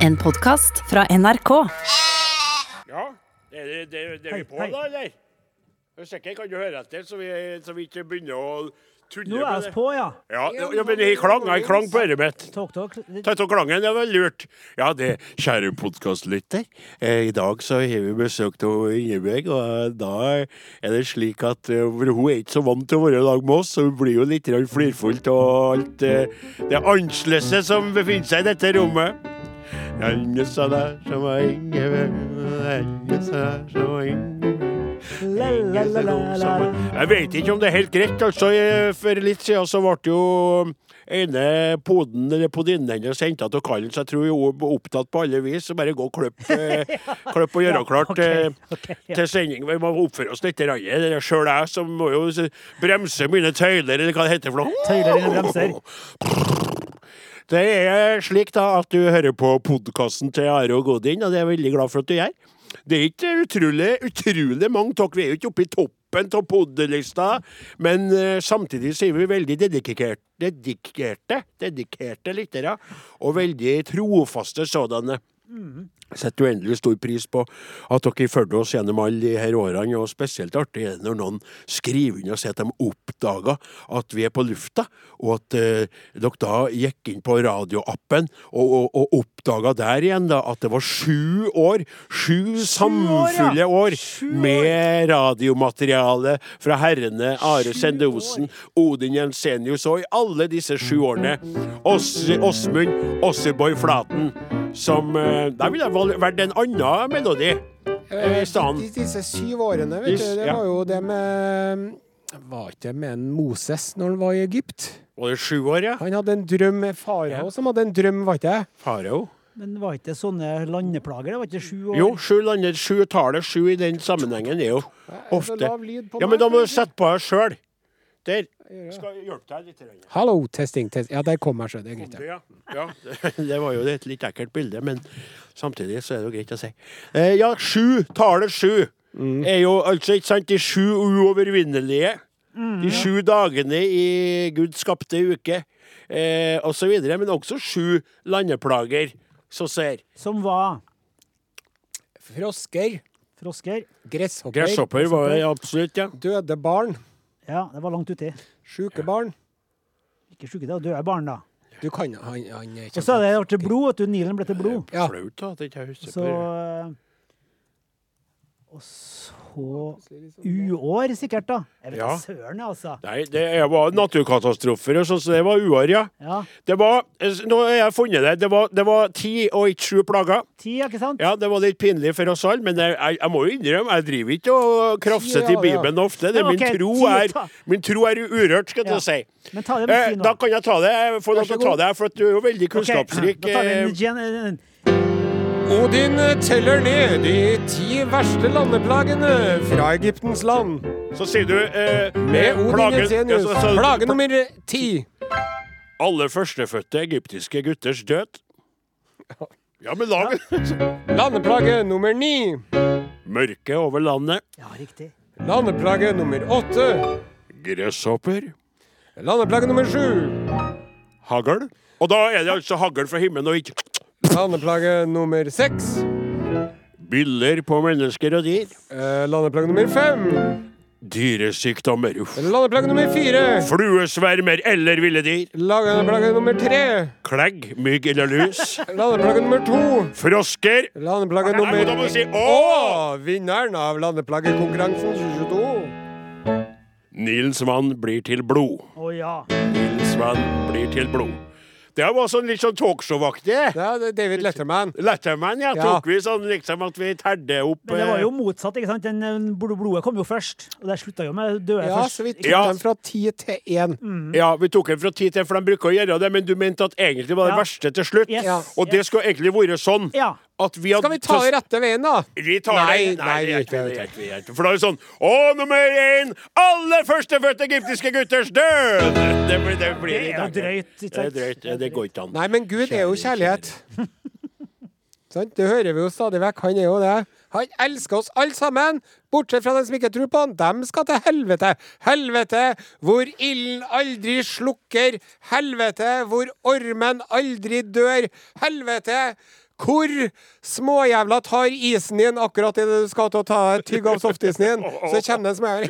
En podkast fra NRK. Ja, det, det, det, det er vi på Hei, hei. da, eller? Er sikker, kan du høre etter, så vi, så vi ikke begynner å tulle Nå er med vi det? på, ja. Ja, ja, men jeg klang, jeg klang på øret mitt. takk Takk, Ta takk, klangen, det var lurt. Ja, det, kjære podkastlytter. Eh, I dag så har vi besøk av Ingebjørg, og da er det slik at eh, for hun er ikke så vant til å være i lag med oss, så hun blir jo litt grann flirfullt og alt eh, det annerledes som befinner seg i dette rommet. Det som Ingebjørg, det som Ingebjørg. La, la. Jeg vet ikke om det er helt greit. altså. For litt siden så ble jo ene poden eller podinnen hennes henta til kallen, så jeg tror hun er opptatt på alle vis. Så bare gå og klipp, eh, klipp og gjøre klart okay, okay, ok, ja. til sending. Vi må oppføre oss litt. Sjøl jeg som må jo bremse mine tøyler, eller hva det heter for noe. Tøyler eller bremser. Det er slik da at du hører på podkasten til Are og Godin, og det er jeg veldig glad for at du gjør. Det er ikke utrolig, utrolig mange av Vi er jo ikke oppe i toppen av poddelista, men uh, samtidig så er vi veldig dedikerte, dedikerte, dedikerte lyttere, og veldig trofaste sådanne. Setter uendelig stor pris på at dere fulgte oss gjennom alle de her årene, og spesielt artig er det når noen skriver inn og sier at de oppdaga at vi er på lufta, og at eh, dere da gikk inn på radioappen og, og, og oppdaga der igjen da at det var sju år, sju samfulle år, med radiomateriale fra herrene Are Sende Osen, Odin Jensenius og i alle disse sju årene Ås- Åsmund Åsseboy Flaten, som eh, Der ville det vært en annen melodi. Eh, I stedet. Disse syv årene, vet du, det ja. var jo det med Var ikke det med en Moses når han var i Egypt? Var det sju år, ja? Han hadde en drøm med farao Ja. som hadde en drøm, var ikke det? Farao? Men var ikke det sånne landeplager? Det var ikke sju år? Jo, sju lander, sju tallet sju i den sammenhengen er jo ofte Ja, men da må du sette på deg sjøl. Der. Skal jeg hjelpe deg litt? grann? Hallo, testing, testing. Ja, der kom jeg, så det er greit. ja. Ja. Det var jo et litt ekkelt bilde, men samtidig så er det jo greit å si. Eh, ja, sju, tallet sju, er jo altså, ikke sant, de sju uovervinnelige. De sju dagene i Gud skapte uke, eh, og så videre. Men også sju landeplager, så ser. Som var Frosker, frosker? gresshopper, Gresshopper var det absolutt, ja. døde barn, Ja, det var langt uti. sjuke barn. Ikke sjuke, det var døde barn, da. Du kan han, han er Og så er det til blod, vet du. Nilen ble til blod. Ja. Flaut da, at jeg ikke husker på det. eh, Og så uår, sikkert, da. Jeg vet Ja. søren, altså. Nei, det var naturkatastrofer og sånn, så det var uår, ja. Ja. Det var, eh, nå har jeg funnet det, det var, det var ti og ikke sju plager. Ti, ikke sant? Ja, det var litt pinlig for oss alle, men jeg, jeg, jeg må jo innrømme, jeg driver ikke og krafser til. Bibelen ofte. Det, Men min, tro er, min tro er urørt, skal Ja. si. Men ta det med Eh, da kan jeg ta det. Jeg får lov til å ta det, for du er jo veldig kunnskapsrik. kunnskapsrik. Da tar vi en, en, gen- en, Odin teller ned de ti verste landeplagene fra Egyptens land. Så sier du eh, Med Odin plagen- Jensenius. ja, så- så- Plage nummer ti. Alle førstefødte egyptiske gutters død. Ja, men lag Landeplage nummer ni. Mørke over landet. Ja, riktig. Landeplage nummer åtte. Gresshopper. Landeplage nummer sju. Hagl. Og da er det altså hagl fra himmelen og ikke Landeplage nummer seks. biller på mennesker og dyr. Eh, Landeplage nummer fem. Dyresykdommer. Uff. Landeplage nummer fire. Fluesvermer eller ville dyr. Landeplage nummer tre. Klegg, mygg eller lus. Landeplage nummer to. Frosker. Landeplage nummer Nei, si å! Vinneren av landeplagekonkurransen 2022. Nils vann blir til blod. Å ja. Nils vann blir til blod. Det var sånn litt sånn talkshow-aktig. Er David Letterman. Letterman, ja. Ja. Tok vi sånn liksom at vi terde opp Men det var jo eh, motsatt, ikke sant? Den eh, blodet kom jo først. Og det slutta jo med døde Ja, først. Ja, så vi tok Ja. den fra ti til én. Ja, vi tok den fra ti til, for de bruker å gjøre det, men du mente at egentlig var det Ja. verste til slutt. Yes. Ja. Og det skulle egentlig vært sånn Ja. At vi hadde Skal vi ta i rette veien, da? Vi tar Nei, det. nei, nei, vi gjør ikke det gjør ikke vi, det ikke. For da er det sånn Å, nummer én! Alle førstefødte egyptiske gutters død! Det blir, det blir Det er drøyt. Det er drøyt. Det går ikke an. Nei, men Gud er jo kjærlighet. Sant? Det hører vi jo stadig vekk. Han er jo det. Han elsker oss alle sammen, bortsett fra dem som ikke tror på han. Dem skal til helvete. Helvete hvor ilden aldri slukker. Helvete hvor ormen aldri dør. Helvete hvor småjævla tar isen din akkurat idet du skal til å ta tygg av softisen din, så kommer det en småjævel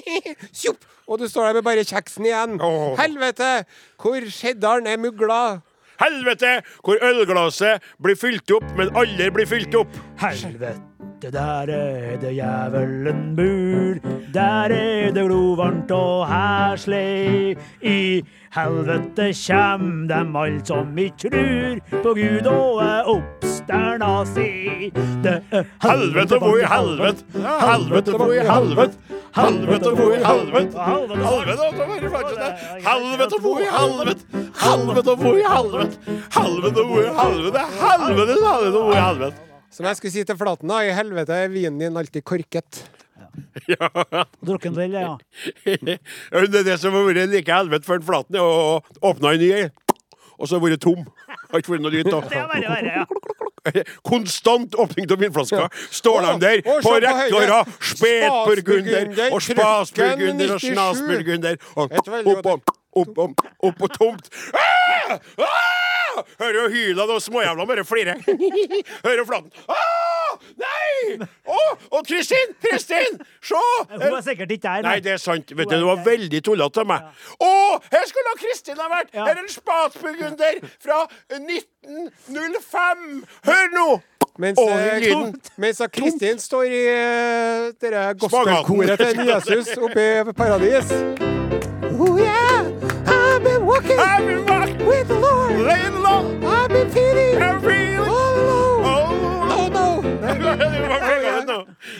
Tjopp! Og du står der med bare kjeksen igjen. Helvete! Hvor cheddaren er mugla. Helvete! Hvor ølglasset blir fylt opp, men aldri blir fylt opp. Helvete, der er det jævelen bur, Der er det glovarmt og heslig. I helvete kjem dem alt som i trur på Gud og er oppsterna si. Det er Helvete, hvor i helvete? Helvete, hvor i helvete? Helvete, hvor i helvete? Helvete, hvor i helvete? Helvete, hvor i helvete? Helvete, hvor i? Helvete, helvete, hvor i helvete? Som jeg skulle si til Flaten, da. I helvete er vinen din alltid korket. Drukken del, ja. Det er det som har vært like helvete for en Flaten, og å åpne en ny, og så har vært tom. Har ikke vært noe lyd da. Det er verre, verre, ja. Konstant åpning av vinflasker. Står de der på rekke og rad. Spetburgunder og spasburgunder og snasburgunder. Og opp og opp og opp og tomt. Ah! Ah! Hører jo hyla og småjævla bare flirer. Hører flaten. Ah! Nei! Å, og Kristin! Kristin! Se! Hun er sikkert ikke der. Nei, det er sant. Vet du, Det var veldig tullete av meg. Å, her skulle Kristin ha vært! Ja. Her er en spatsburgunder fra 1905! Hør nå! Mens, lyden. mens Kristin står i uh, dere gospelkoret til Jesus oppe i paradis. Oh yeah, I've been walking I've been walking with the Lord. I've been feeling I'm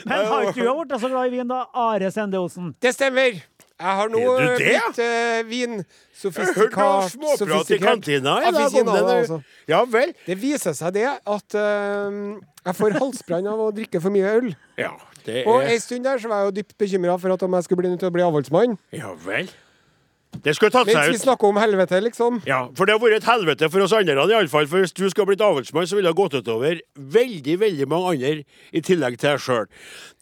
Men har ikke du vært så glad i vin, da? Are Sende Osen. Det stemmer. Jeg har nå Er du det? blitt uh, vinsofistikert. småprat i kantina i dag om det. altså. Ja vel. Det viser seg det at uh, jeg får halsbrann av å drikke for mye øl. Ja, det Og ei en stund der så var jeg jo dypt bekymra for at om jeg skulle bli nødt til å bli avholdsmann. Ja vel. Det skulle tatt Mens vi snakker om helvete, liksom. Ja, for det har vært et helvete for oss andre, iallfall. For hvis du skulle blitt avholdsmann, så ville det gått utover veldig veldig mange andre, i tillegg til deg sjøl.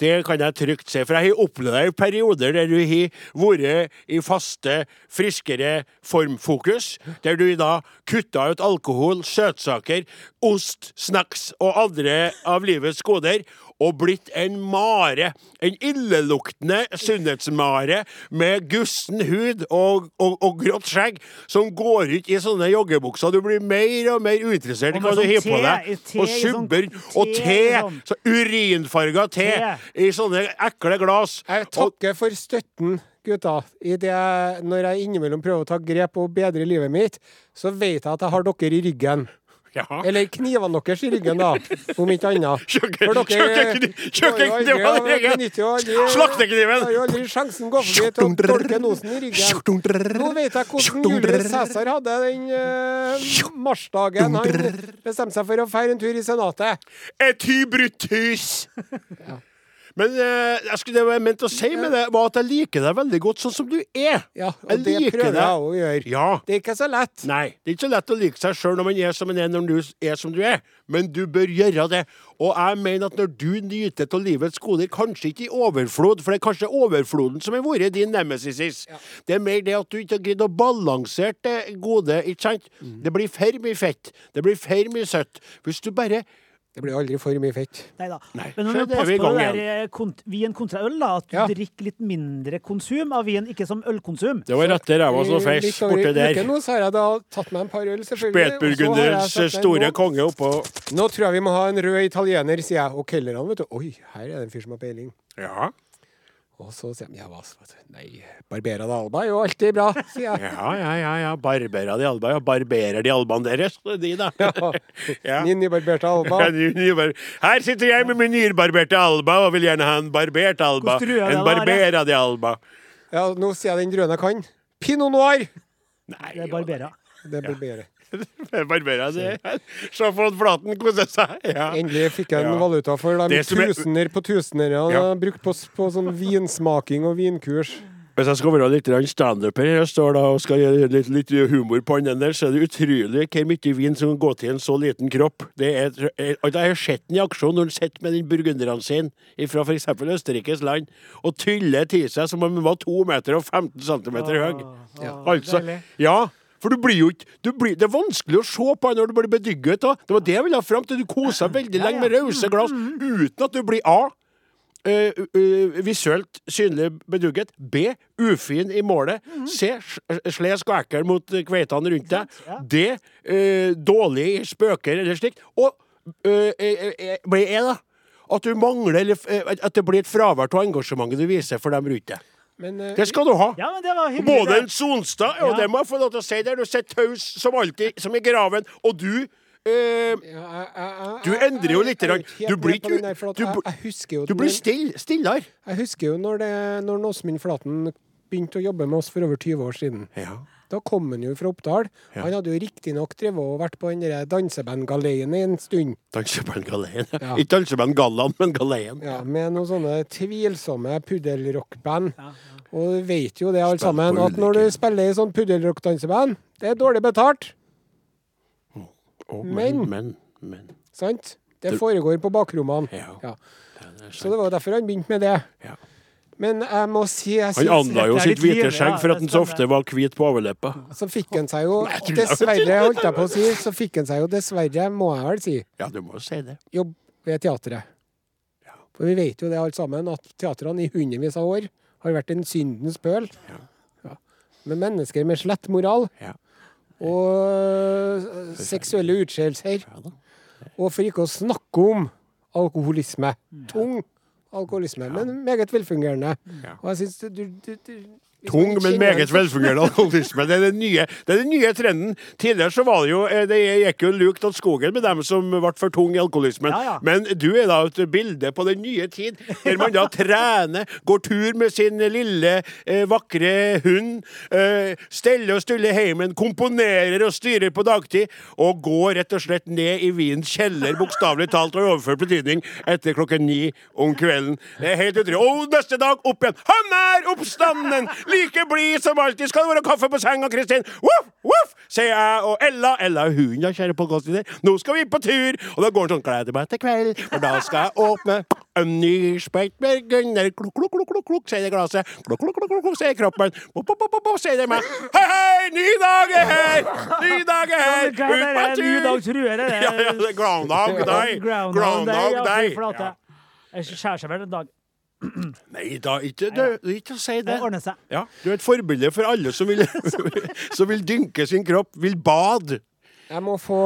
Det kan jeg trygt si. For jeg har opplevd det i perioder der du har vært i faste, friskere formfokus. Der du da kutta ut alkohol, søtsaker, ost, snacks og andre av livets goder. Og blitt en mare. En illeluktende sunnhetsmare med gussen hud og, og, og grått skjegg som går ut i sånne joggebukser. Du blir mer og mer uinteressert i hva du sånn har på deg. Og sånn- subber og te sånn- Så urinfarga te Te. i sånne ekle glass. Jeg takker for støtten, gutta. I det, jeg- når jeg innimellom prøver å ta grep og bedre livet mitt, så vet jeg at jeg har dere i ryggen. ja. Eller knivene deres i ryggen, da, om ikke annet. Kjøkkenkniven Slaktekniven. Har jo aldri sjansen gå forbi til å dolke nosen i ryggen. Nå vet jeg hvordan Julius Cæsar hadde den uh, marsdagen. Han bestemte seg for å feire en tur i Senatet. Et hybrythus! Men eh, jeg skulle, det jeg mente å si med det, var at jeg liker deg veldig godt sånn som du er. Ja, og Jeg det liker prøver jeg å gjøre. Ja. Det er ikke så lett. Nei, det er ikke så lett å like seg sjøl når man er som man er når du er som du er, men du bør gjøre det. Og jeg mener at når du nyter av livets goder, kanskje ikke i overflod, for det er kanskje overfloden som har vært din nemesis. Det er mer det at du ikke har greid å balansere det gode, ikke sant? Mm. Det blir for mye fett, det blir for mye søtt. Hvis du bare Det blir aldri for mye fett. Neida. Nei, Men så når du er vi passer på det der eh, kont vin kontra øl, da, at du Ja. drikker litt mindre konsum av vin, ikke som ølkonsum. Det var rett der som feis en der. Nå så har jeg da tatt meg en par øl, selvfølgelig. Spetburgunders store båt. konge oppå Nå tror jeg vi må ha en rød italiener, sier jeg. Og kelnerne, vet du. Oi, her er det en fyr som har peiling. Ja, Og så sier de ja, hva. Nei, Barbera de Alba er jo alltid bra, sier jeg. ja, ja, ja. ja. Barbera de alba, ja. Barberer de albaene deres, er de, da. Ja. Min nybarberte Alba. Ja, Her sitter jeg med min nybarberte alba og vil gjerne ha en barbert alba. En barbera de alba. Ja, nå sier jeg den drøen jeg kan. Pinot noir! Nei, Det er Barbera. Det blir bedre. Barbera, det. Se på Flaten kose seg. Ja. Endelig fikk jeg en Ja. valuta for de er- tusener på tusener jeg Ja. brukt på, på sånn vinsmaking og vinkurs. Hvis jeg skal være litt standuper her, og står da og skal gjøre litt, litt humor på den der, så er det utrolig hvor mye vin som kan gå til en så liten kropp. Det er, jeg, jeg har sett den i aksjon når han sitter med den burgunderne sin fra f.eks. Østerrikes land og tyller til seg som om han var 2 meter og 15 centimeter høy. Ja. Altså, ja, For du blir jo ikke du blir, Det er vanskelig å se på når du blir bedygget. Da. Det var det jeg ville ha fram til. Du kosa veldig lenge med rause glass uten at du blir A. Uh, uh, visuelt synlig bedugget. B. Ufin i målet. C. sj- Slesk og ekkel mot eh, kveitene rundt deg. Ja. D. Uh, dårlig i spøker eller slikt. Og eh, eh, eh, blir E, da. At du mangler eh, At det blir et fravær av engasjementet du viser for dem rundt deg. Men uh, Det skal du ha. Ja, men det var hyggelig. Både en Sonstad, og det må jeg få lov til å si der, du sitter taus som alltid, som i graven, og du eh, Du endrer jo litt Du blir ikke- Du blir still, stillere. Jeg husker jo når, det, når Åsmund Flaten begynte å jobbe med oss for over 20 år siden. Ja. Da kom han jo fra Oppdal. Ja. Han hadde jo riktignok vært på den dansebandgaleien en stund. Danseband-galeien. Ja. Ikke danseband Gallan, men Galeien. Ja, Med noen sånne tvilsomme puddelrockband. Ja, ja. Og du vet jo det alle sammen, at når du spiller i sånn puddelrockdanseband, det er dårlig betalt. Oh, Men- men, men, men. Sant? Det foregår på bakrommene. Ja. Ja. det Så det var derfor han begynte med det. Ja. Men jeg må si jeg Han syns anla jo sitt hvite skjegg for at han så ofte var hvit på overleppa. Så fikk han seg jo Dessverre, holdt jeg på å si, så fikk han seg jo dessverre, må jeg vel si, Ja, du må si det. jobb ved teatret. For vi vet jo det alle sammen, at teatrene i hundrevis av år har vært en syndens pøl. Ja. Med mennesker med slett moral Ja. og seksuelle utskeielser. Ja. Og for ikke å snakke om alkoholisme. Tung alkoholisme, men meget velfungerende. Og jeg synes du, du, du, Tung, men meget velfungerende alkoholisme. Det er den nye, det den nye trenden. Tidligere så var det jo eh, Det gikk jo lukt av skogen med dem som ble for tung i alkoholismen. Ja, ja. Men du er da et bilde på den nye tid, der man da trener, går tur med sin lille, eh, vakre hund, eh, steller og stuller heimen, komponerer og styrer på dagtid, og går rett og slett ned i Wiens kjeller, bokstavelig talt og i overført betydning, etter klokken ni om kvelden. Det er helt utrolig. Og neste dag opp igjen. Han er oppstanden! Like blid som alltid. Skal det være kaffe på senga, Kristin? Voff, voff, sier jeg og Ella. Ella er hunden, da, kjære podkastlytter. Nå skal vi på tur! Og da går han sånn Gleder meg til kveld, for da skal jeg åpne en ny spett med gunner. Klukk, klukk, klukk, klukk, klukk, sier det glasset. Klukk, klukk, klukk, klukk, sier kroppen. Bopp, bopp, bopp, bopp, sier det meg. Hei, hei, ny dag er her! Ny dag er her! Er Ut på tur! Ny dag, truer jeg det. Ja, ja, det er Groundhog Day. Groundhog Day. Ja. Jeg skjærer seg vel en dag. Nei da, ikke, du, ikke si det. Det ordner seg. Ja, du er et forbilde for alle som vil, som vil dynke sin kropp, vil bade. Jeg må få,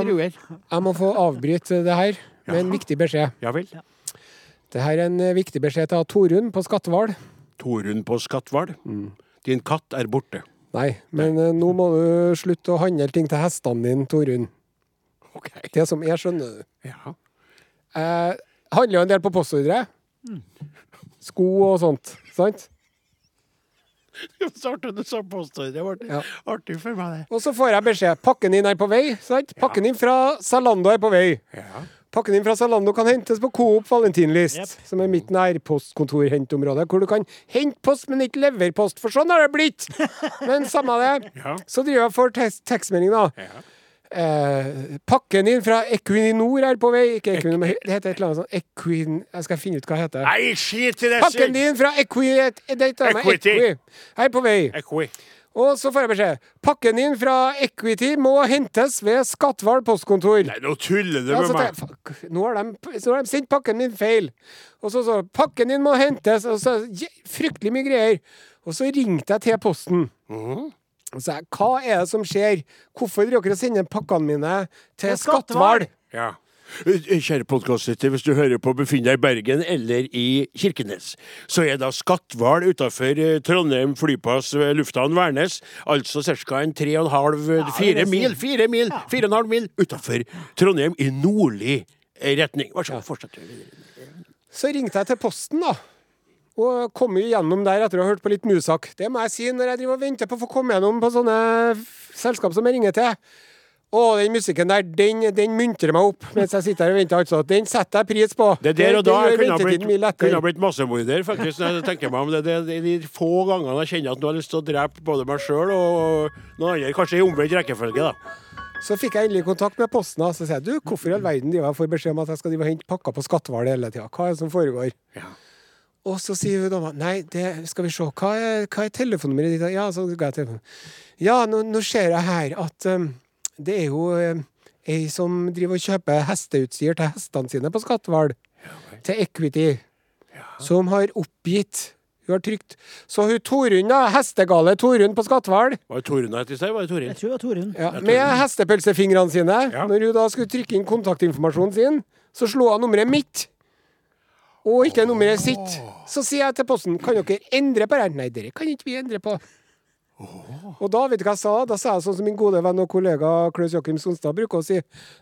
jeg må få avbryte det her med en viktig beskjed. Ja vel. Det her er en eh, viktig beskjed til Torunn på Skatval. Torunn på Skatval. Din katt er borte. Nei, men eh, nå må du slutte å handle ting til hestene dine, Torunn. Okay. Det som jeg skjønner du. Ja. Eh, handler jo en del på postordre. Sko og sånt, sant? Så artig du sa påstår. Det ble Ja. artig for meg, det. Og så får jeg beskjed. Pakken din er på vei, sant? Pakken din fra Zalando er på vei. Ja. Pakken din fra Zalando kan hentes på Coop Valentinlist, yep. som er mitt nærpostkontorhentområde, hvor du kan hente post, men ikke leverpost, for sånn har det blitt! Men samme det. Ja. Så driver jeg for får tekstmelding, da. Ja. Eh, pakken din fra Equinor er på vei. Ikke Equinor, det heter et eller annet sånn Equin... Jeg skal finne ut hva det heter. Nei, skit i det! Pakken din fra Equi... meg, Equity. Equi er på vei. Equi. Og så får jeg beskjed. Pakken din fra Equity må hentes ved Skatval postkontor. Nei, nå tuller du Ja, med meg. fuck, nå har, de, så har de sendt pakken min feil. Og så så Pakken din må hentes. Og så Fryktelig mye greier. Og så ringte jeg til Posten. Mhm. Så jeg, hva er det som skjer? Hvorfor dere sender pakkene mine til Skatval? Ja. Eh, Kjære podkastlytter, hvis du hører på befinner deg i Bergen eller i Kirkenes, så er da Skatval utafor Trondheim flyplass lufthavn Værnes, altså ca. en tre og en halv, fire mil, fire mil, Ja. fire og en halv mil utafor Trondheim i nordlig eh, retning. Vær så god, fortsett. Så ringte jeg til Posten, da. Og kom jo gjennom der etter å ha hørt på litt Musak. Det må jeg si når jeg driver og venter på å få komme gjennom på sånne selskap som jeg ringer til. Å, den musikken der, den, den muntrer meg opp mens jeg sitter her og venter. altså. Den setter jeg pris på. Det er der og da jeg kunne ha blitt, kunne blitt massemorder, faktisk. Når jeg tenker meg om det, det, det er de få gangene jeg kjenner at nå har lyst til å drepe både meg sjøl og noen andre, kanskje i omvendt rekkefølge, da. Så fikk jeg endelig kontakt med Posten, og så sier jeg du, hvorfor i all verden driver jeg får beskjed om at jeg skal drive og hente pakker på Skatthval hele tida? Hva er det som foregår? Ja. Og så sier hun dama Nei, det skal vi se. Hva er, hva er telefonnummeret ditt? Ja, så ga jeg telefonen. Ja, nå, nå ser jeg her at um, det er jo um, ei som driver og kjøper hesteutstyr til hestene sine på Skatval. Til Equity. Som har oppgitt Hun har trykt Så hun Torunn, da. Hestegale Torunn på Skatval. Var det Torunn hun het i sted? Var det Torunn? Jeg tror det var Torunn. Ja, med hestepølsefingrene sine. Ja. Når hun da skulle trykke inn kontaktinformasjonen sin, så slo hun nummeret mitt. Og ikke nummeret sitt. Så sier jeg til Posten kan dere endre på det? Nei, dere kan ikke vi endre på. Og da vet du hva jeg sa? Da sa jeg sånn som min gode venn og kollega Klaus Joakim Sonstad bruker å si.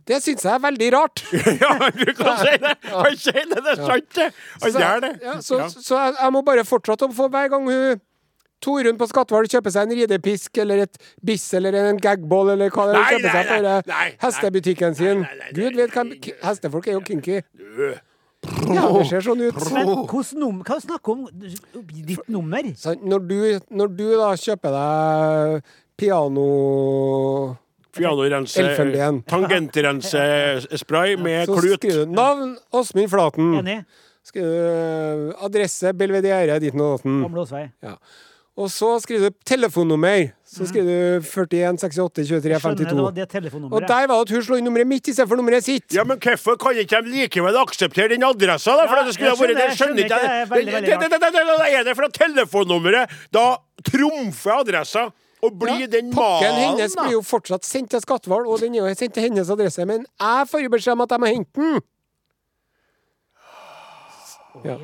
Det syns jeg er veldig rart. ja, han bruker å si det! Han sier det, det er sant, det! Han gjør det. ja, så, så jeg, jeg må bare fortsette å få hver gang hun Torunn på Skatval kjøper seg en ridepisk eller et biss eller en gagball eller hva det er hun kjøper seg for eh, hestebutikken sin. Gud vet hvem Hestefolk er jo kinky. Du, Ja, det ser sånn ut. Men hvordan num hva snakker om ditt nummer? Når, du, når du da kjøper deg piano Pianorense tangentrensespray med Så klut. skriver du navn Åsmund Flaten. Enig? Skriver du adresse Belvedere ditten og datten. Gamle Åsvei. Ja. Og så skriver du telefonnummer. Så skriver du 41 68 23 52. Skjønner, det 52. var det Og telefonnummeret. der var det at hun slo inn nummeret mitt istedenfor nummeret sitt. Ja, men hvorfor kan ikke de likevel akseptere den adressa, da? For Ja, det skulle vært det. skjønner, ikke jeg er veldig, Det- det- det- det- er det fra telefonnummeret da trumfer adressa og blir Ja, den Pakken malen, hennes da. blir jo fortsatt sendt til Skatval, og den er jo sendt til hennes adresse, men jeg får jo beskjed om at jeg må hente den. Ja.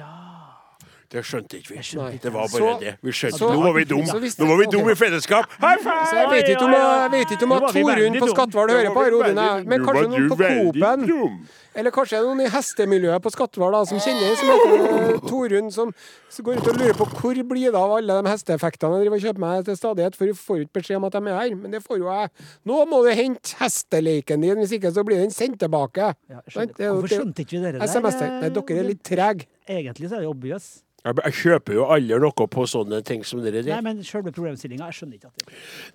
Det skjønte ikke vi. Det var bare Så- det. Vi skjønte så- Nå var vi dum Nå var vi dum i fellesskap. High five! Så jeg vet ikke om, jeg vet ikke om at Torunn på. Skatval hører på, Rodin, Odin. men kanskje noen på kopen Coop-en. Eller kanskje er det noen i hestemiljøet på Skatval som kjenner som heter eh, Torunn, som som går ut og lurer på hvor blir det av alle de hesteeffektene jeg driver og kjøper meg til stadighet, for hun får ikke beskjed om at de er her. Men det får jo jeg. Nå må du hente hesteleiken din, hvis ikke så blir den sendt tilbake. Ja, jeg skjønner. Det Hvorfor skjønte ikke vi dere SMS -tekst. Nei, dere er litt trege. Egentlig så er det obvious. Jeg jeg kjøper jo aldri noe på sånne ting som dere Nei, der. men sjølve problemstillinga, jeg skjønner ikke at det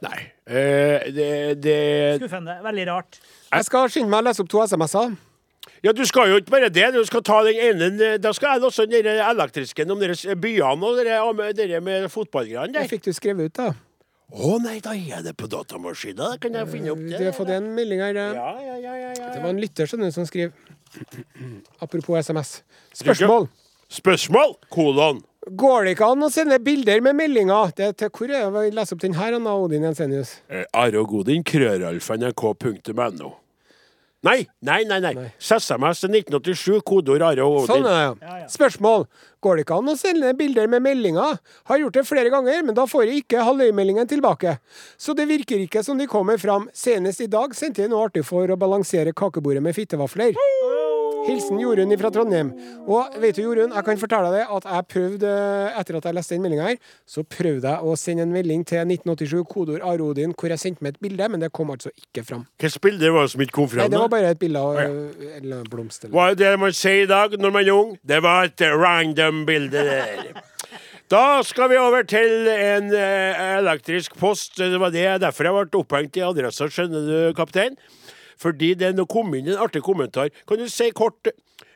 Nei. Eh, det, det Skuffende. Veldig rart. Jeg skal skynde meg å lese opp to SMS-er. Ja, du skal jo ikke bare det. Du skal ta den ene Da skal jeg også den elektrisken elektriske om deres byene og dere, dere med fotballgreiene Det der. fikk du skrevet ut, da. Å nei, da er det på datamaskinen. Da kan jeg finne opp det. Du har fått en melding her. eh. Ja, ja, ja, ja, ja. Det var en lytter som skriver Apropos SMS. Spørsmål. Spørsmål? Kolon. Går det ikke an å sende bilder med meldinger? Det er til hvor er det? Les opp den her, Anna Odin Jensenius. Eh, Are og Godin, krøralfa, nrk.no. Nei, nei, nei. nei. SMS til 1987, kodeord Are og Sånn er det, Ja, ja. Spørsmål. Går det ikke an å sende bilder med meldinger? Har gjort det flere ganger, men da får jeg ikke halvøymeldingen tilbake. Så det virker ikke som de kommer fram. Senest i dag sendte jeg noe artig for å balansere kakebordet med fittevafler. Hilsen Jorunn fra Trondheim. Og vet du, Jorunn, jeg kan fortelle deg at jeg prøvde, etter at jeg leste den meldinga her, så prøvde jeg å sende en melding til 1987, kodeord Arodin, hvor jeg sendte med et bilde, men det kom altså ikke fram. Hvilket bilde var det som ikke kom Nei, det var bare et bilde av øh, en blomst. Hva er det man sier i dag når man er ung? Det var et random bilde der. Da skal vi over til en eh, elektrisk post. Det var det derfor jeg ble opphengt i adressa, skjønner du, kaptein. Fordi det nå kom inn en artig kommentar. Kan du si kort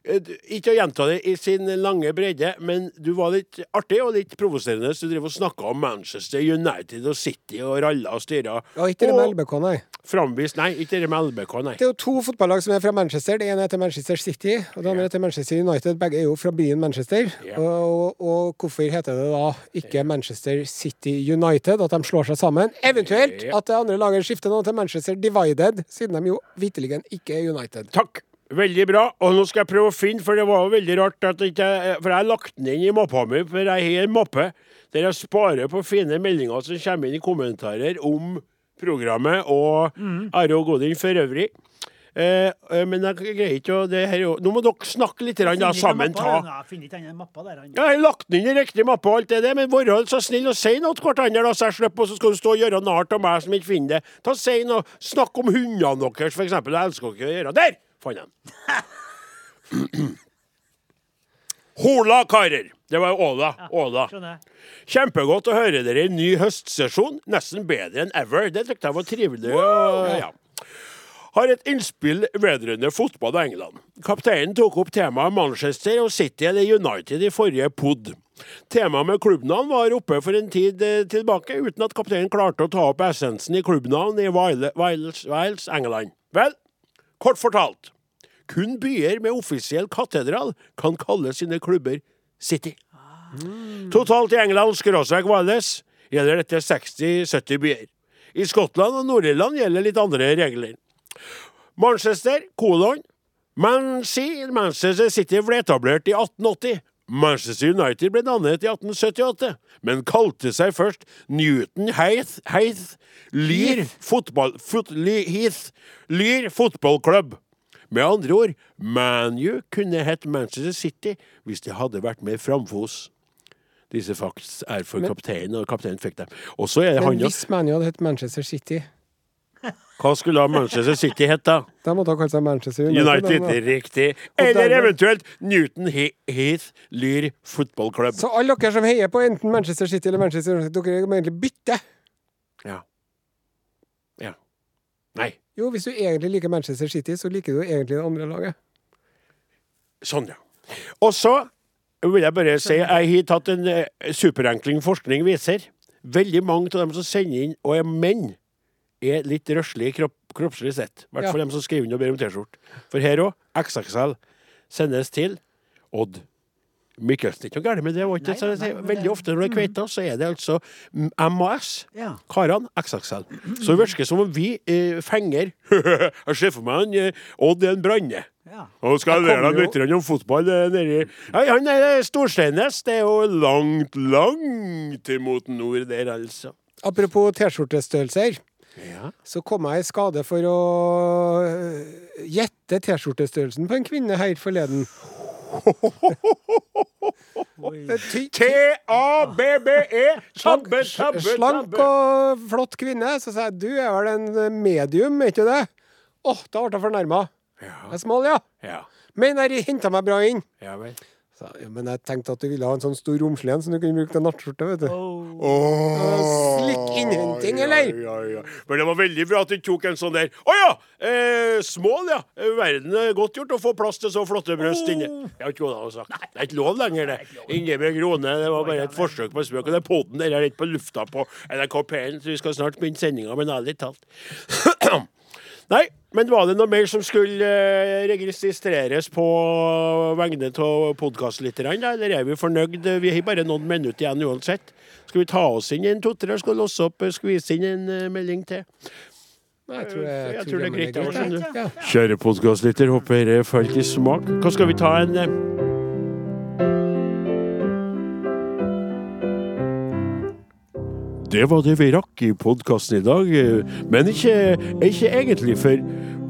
Ikke å gjenta det i sin lange bredde, men du var litt artig og litt provoserende. Så du drev og snakka om Manchester United og City og ralla og styra. Ja, ikke det med LBK, nei. Framvist Nei, ikke det med LBK, nei. Det er jo to fotballag som er fra Manchester. Det ene heter Manchester City, og det andre heter Manchester United. Begge er jo fra byen Manchester. Ja. Og, og hvorfor heter det da ikke Manchester City United, at de slår seg sammen? Eventuelt at det andre laget skifter nå til Manchester Divided, siden de jo vitterlig ikke er United. Takk. Veldig bra. Og nå skal jeg prøve å finne, for det var jo veldig rart at ikke jeg For jeg har lagt den inn i mappa mi, for jeg har en mappe der jeg sparer på fine meldinger som kommer inn i kommentarer om programmet og Are og Godin for øvrig. Eh, eh, men jeg greier ikke å det her, er Nå må dere snakke litt rann, da, sammen. ta. Jeg finner ikke den mappa der. han. Ja, jeg har lagt den inn i riktig mappe og alt det der, men vær så snill og si noe til hverandre, da, så jeg slipper, så skal du stå og gjøre narr av meg som ikke finner det. Ta Si noe. Snakk om hundene deres, eksempel. Jeg elsker dere å gjøre. Der! Fant jeg. Hola, karer. Det var Åla. Åla. Kjempegodt å høre dere i ny høstsesjon. Nesten bedre enn ever. Det syntes jeg var trivelig. Wow. ja. har et innspill vedrørende fotball og England. Kapteinen tok opp temaet Manchester og City eller United i forrige pod. Temaet med klubbnavn var oppe for en tid eh, tilbake, uten at kapteinen klarte å ta opp essensen i klubbnavn i Wales, Wales, Wales England. Vel, kort fortalt. Kun byer med offisiell katedral kan kalle sine klubber City. Totalt i England skråstrek Wales gjelder dette 60-70 byer. I Skottland og Nord-Irland gjelder litt andre regler. Manchester, kolon. Man Manchester City ble etablert i 1880. Manchester United ble dannet i 1878, men kalte seg først Newton Heath, Heath Lear fotball, fot, Ly- Heath Lear fotballklubb. Med andre ord, ManU kunne hett Manchester City hvis de hadde vært mer framfos. Disse facts er for Men- kapteinen, og kapteinen fikk dem. Og så er det Men han, hvis ManU hadde hett Manchester City, Hva skulle da Manchester City hett, da? da måtte ha kalt seg Manchester United. United, riktig. Eller eventuelt Newton Heath Lyr Football Club. Så alle dere som heier på enten Manchester City eller Manchester United, dere må egentlig bytte. Ja. Ja. Nei. Jo, hvis du egentlig liker Manchester City, så liker du egentlig det andre laget. Sånn, ja. Og så vil jeg bare si jeg har tatt en eh, superenkling forskning viser. Veldig mange av dem som sender inn, og er menn, er litt røslige kropp, kroppslig sett. I hvert Ja. dem som skriver inn og ber om T-skjorte. For her òg, XXL sendes til Odd Mikkelsen. Det er ikke noe galt med det. Nei, det? Så Veldig ofte når det er kveita, så er det altså mm, MAS. Ja. Karene XXL. Så det virker som om vi eh, fenger Jeg ser for meg han eh, Odd er en branne. Ja. Og skal Jeg lære deg litt om fotball eh, nedi Nei, Han er Storsteinnes. Det er jo langt, langt imot nord der, altså. Apropos T-skjortestørrelser, Ja. så kom jeg i skade for å gjette T-skjortestørrelsen på en kvinne her forleden. Ty- T-A-B-B-E. Tabbe, Tabbe, tabbe, slank og flott kvinne. Så sa jeg du er vel en medium, er ikke det? Åh, da ble jeg fornærma. Ja. Jeg er smal, ja. Ja. Men jeg henta meg bra inn. ja vel. Så, ja, men jeg tenkte at du ville ha en sånn stor romslig en som du kunne bruke til nattskjorte. vet du. Oh. Slikk innhenting, eller? Ja, ja, ja. Men det var veldig bra at du tok en sånn der. Å ja! Eh, smål, ja. Eh, Verden er godt gjort å få plass til så flotte bryst inne. Jeg har ikke lov å sagt. Det er ikke lov lenger, det. Ingebjørg Rone, det var bare et forsøk på spøk. Og det er podden der er litt på lufta på NRK P1, så vi skal snart begynne sendinga, men ærlig talt. Nei, men var det noe mer som skulle eh, registreres på vegne av podkastlytterne, eller er vi fornøyd? Vi har bare noen minutter igjen uansett. Skal vi ta oss inn en to-tre? Skal låse opp, eh, skvise inn en eh, melding til? Nei, Jeg tror det, Jeg tror det er greit, Kjære podkastlytter, håper dere falt i smak. Hva skal vi ta en Det var det vi rakk i podkasten i dag, eh, men ikke, ikke egentlig, for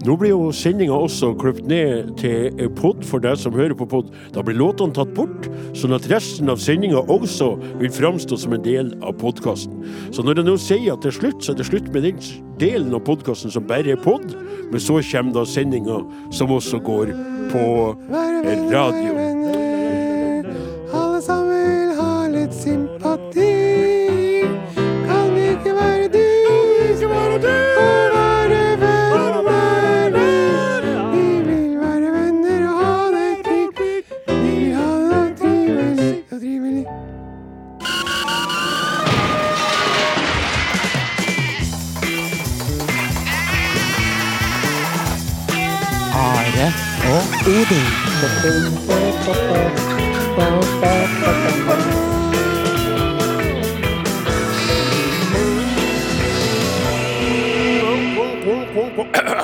nå blir jo sendinga også klippet ned til pod for deg som hører på pod. Da blir låtene tatt bort, sånn at resten av sendinga også vil framstå som en del av podkasten. Så når jeg nå sier at det er slutt, så er det slutt med den delen av podkasten som bare er pod, men så kommer da sendinga som også går på radio. Odin.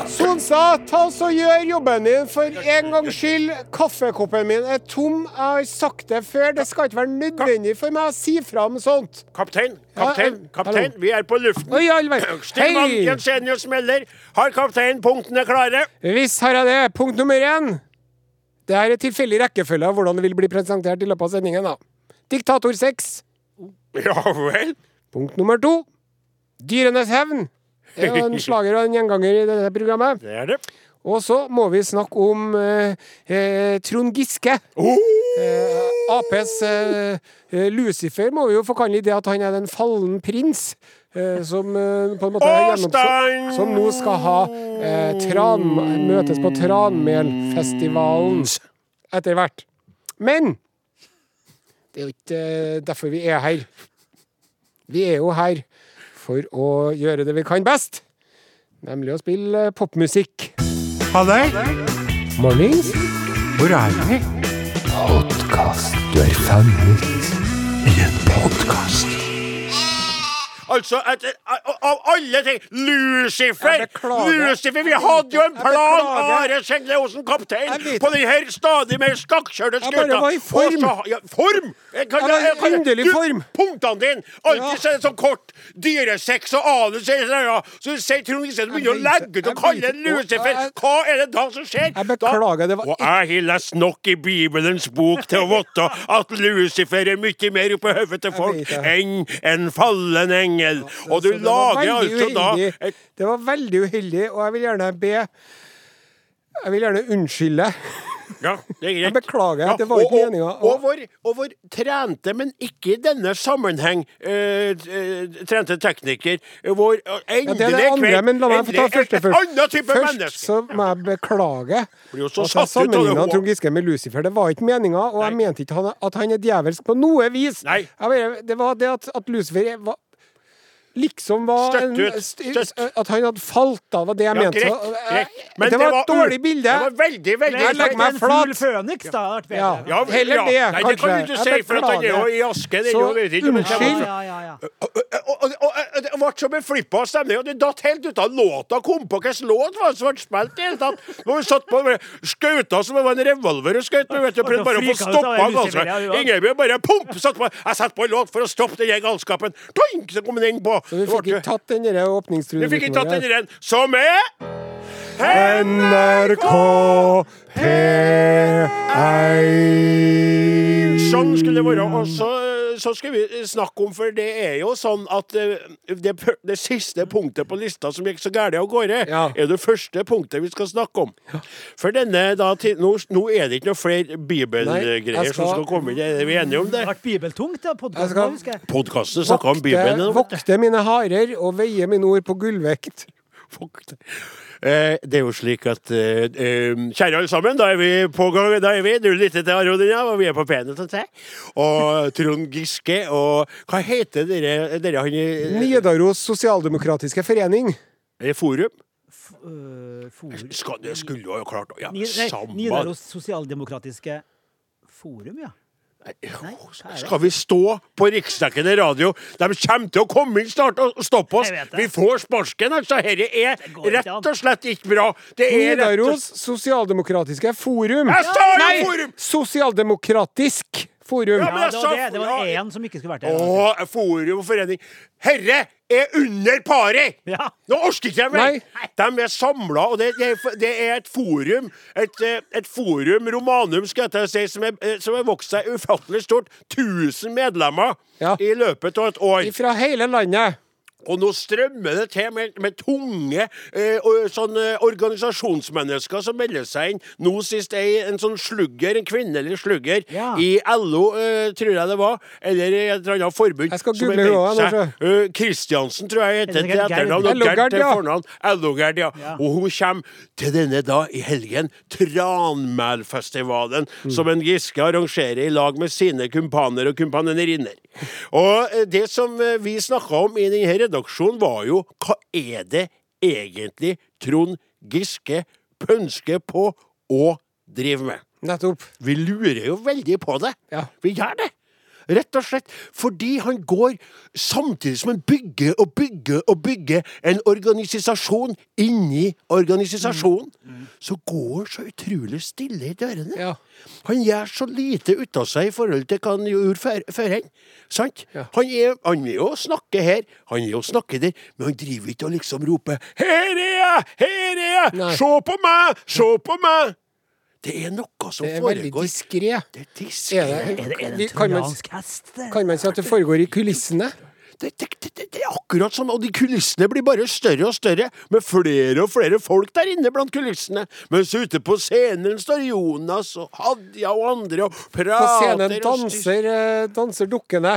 Sonsa, ta oss og gjør jobben din for en gangs skyld. Kaffekoppen min er tom. Jeg har sagt det før. Det skal ikke være nødvendig for meg å si fra om sånt. Kaptein, kaptein, kaptein, vi er på luften. Oi. Stillmann, Jensenius melder. Har kapteinen punktene klare? Visst har jeg det. Punkt nummer én. Det er et tilfeldig rekkefølge av hvordan det vil bli presentert i løpet av sendingen. da. Diktator 6. Ja vel. Punkt nummer to. Dyrenes hevn. Det er en slager og en gjenganger i dette programmet. Det er det. Og så må vi snakke om eh, eh, Trond Giske. Oh! Eh, Aps eh, eh, Lucifer må vi jo få kalle i det at han er den fallen prins. Eh, som eh, på en måte er gjennom, som nå skal ha eh, tran, møtes på Tranmelfestivalen etter hvert. Men det er jo ikke eh, derfor vi er her. Vi er jo her for å gjøre det vi kan best, nemlig å spille popmusikk. Halløy! Mornings. Hvor er vi? Podkast. Du er fanget I en podkast. Altså, etter, av alle ting Lucifer! Lucifer, Vi hadde jo en plan! Are Sendle Osen, kaptein, på den her stadig mer skakkjørte Jeg bare var i form. Ja, form? Jeg kan- Jeg jeg kan- underlig form. Punktene dine! Alltid Ja. så er det sånn kort. Dyresex og anus øya. Så du sier Trond Giske, du begynner å legge ut og kalle det. Lucifer. Hva er det da som skjer? Jeg beklager, det var Og jeg har lest nok i Bibelens bok til å vite at Lucifer er mye mer oppi hodet til folk enn en fallen engel. Og du lager altså da et Det var veldig uheldig, og jeg vil gjerne be Jeg vil gjerne unnskylde. Ja, det er greit. Jeg beklager at det var ikke meninga. Og, og, og vår trente, men ikke i denne sammenheng, eh, trente tekniker Vår eh, Ja, endelig det er det andre, men la meg få ta endelig første først. Først menneske. så må jeg beklage at jeg sammenligna. Trond Giske med Lucifer. Det var ikke meninga, og jeg mente ikke at han er djevelsk på noe vis. Nei. Jeg det var det at, at Lucifer var Liksom var en, ut. Støtt. At han hadde falt av, var det jeg Ja, mente. Så, eh. Men det var et dårlig bilde. Det var veldig, veldig Jeg legger meg flat. føniks, da. hadde vært bedre. Ja. Ja, Heller ja. det, Nei, det kan du ikke si, for at han er jo i aske. Så, det unnskyld. Ja, ja, ja. Og, og, og, og det ble så flippa stemning, og det datt helt ut av låta. Kom på hvilken låt var det som ble spilt i det hele tatt. Når vi satt på skauta som det var en revolver og skøyt med, vet du, og prøvde bare å få stoppa det galskapen. Ingebjørg bare pump, satt på. Jeg satte på en låt for å stoppe den galskapen. Toink, så kom den inn på. Så vi fikk ble- ikke tatt den der vi fikk ikke tatt den der, den. Som er NRK P1 Sånn skulle det være. Og så, så skal vi snakke om, for det er jo sånn at eh, det, det siste punktet på lista som gikk så gærent av gårde, Ja. er det første punktet vi skal snakke om. For denne da, til- nå, nå er det ikke noe flere bibelgreier skal, som skal- komme inn. Er vi enige om det? Det har vært bibeltungt. Jeg Podkasten, snakka om Bibelen. vokte mine harer og veie mine ord på gullvekt. Fuck. Eh, det er jo slik at eh, eh, Kjære alle sammen, da er vi på gang. Da er vi Du lytter til Are Odin, og vi er på Penet, sånn sett. Og Trond Giske og Hva heter dere, dere han i Nidaros Sosialdemokratiske Forening. Er det Forum? Øh, forum. Skal, det skulle jo ha klart ja. Nidaros Sosialdemokratiske Forum, ja. Nei? Skal vi stå på riksdekkende radio? De kommer til å komme inn snart og stoppe oss. Vi får sparken, altså. Dette er rett og slett ikke bra. Det er rett og Nidaros Sosialdemokratiske Forum. Jeg sa jo Nei! Forum! Sosialdemokratisk Forum. Ja, men Ja, jeg det sa var det. Det var ja. én som ikke skulle vært der. Å, forum og forening. Herre er under pari! Ja. Nå orker ikke jeg mer! De er samla, og det, det, er, et forum Et, eh, et forum romanum skal jeg til å si, som eh, som har vokst seg ufattelig stort. 1000 medlemmer Ja. i løpet av et år. Fra hele landet. Og nå strømmer det til med, med tunge eh, sånn, organisasjonsmennesker som melder seg inn. Nå sist ei, en sånn slugger, en kvinnelig slugger, Ja. i LO, eh, tror jeg det var. Eller i et eller annet forbund. Jeg skal google henne seg. Eh, Kristiansen, tror jeg heter Er det til etternavn. og LO-Gerd, til fornavn. LO-Gerd, ja. Ja. Og hun kommer til denne da i helgen, Tranmælfestivalen, Mm. som en Giske arrangerer i lag med sine kumpaner og kumpanerinner. Og eh, det som eh, vi snakka om i denne redaksjonen, var jo hva er det egentlig Trond Giske pønsker på å drive med? Nettopp. Vi lurer jo veldig på det. Ja. Vi gjør det. Rett og slett fordi han går samtidig som han bygger og bygger og bygger en organisasjon inni organisasjonen, så går han så utrolig stille i dørene. Ja. Han gjør så lite ut av seg i forhold til hva han gjorde før- førhen. Sant? Ja. Han, er, han er jo å snakke her, han er jo å snakke der, men han driver ikke og liksom roper 'Her er jeg! Her er jeg! Se på meg! Se på meg!' Det er noe som Det er veldig foregår. diskré. Det er Er diskré. det, Er det, er det en kan, trojansk hest? kan man si at det foregår i kulissene? Det, det, det, det, det er akkurat sånn, og de kulissene blir bare større og større, med flere og flere folk der inne blant kulissene. Mens ute på scenen står Jonas og Hadia og andre og prater På scenen danser, eh, danser dukkene.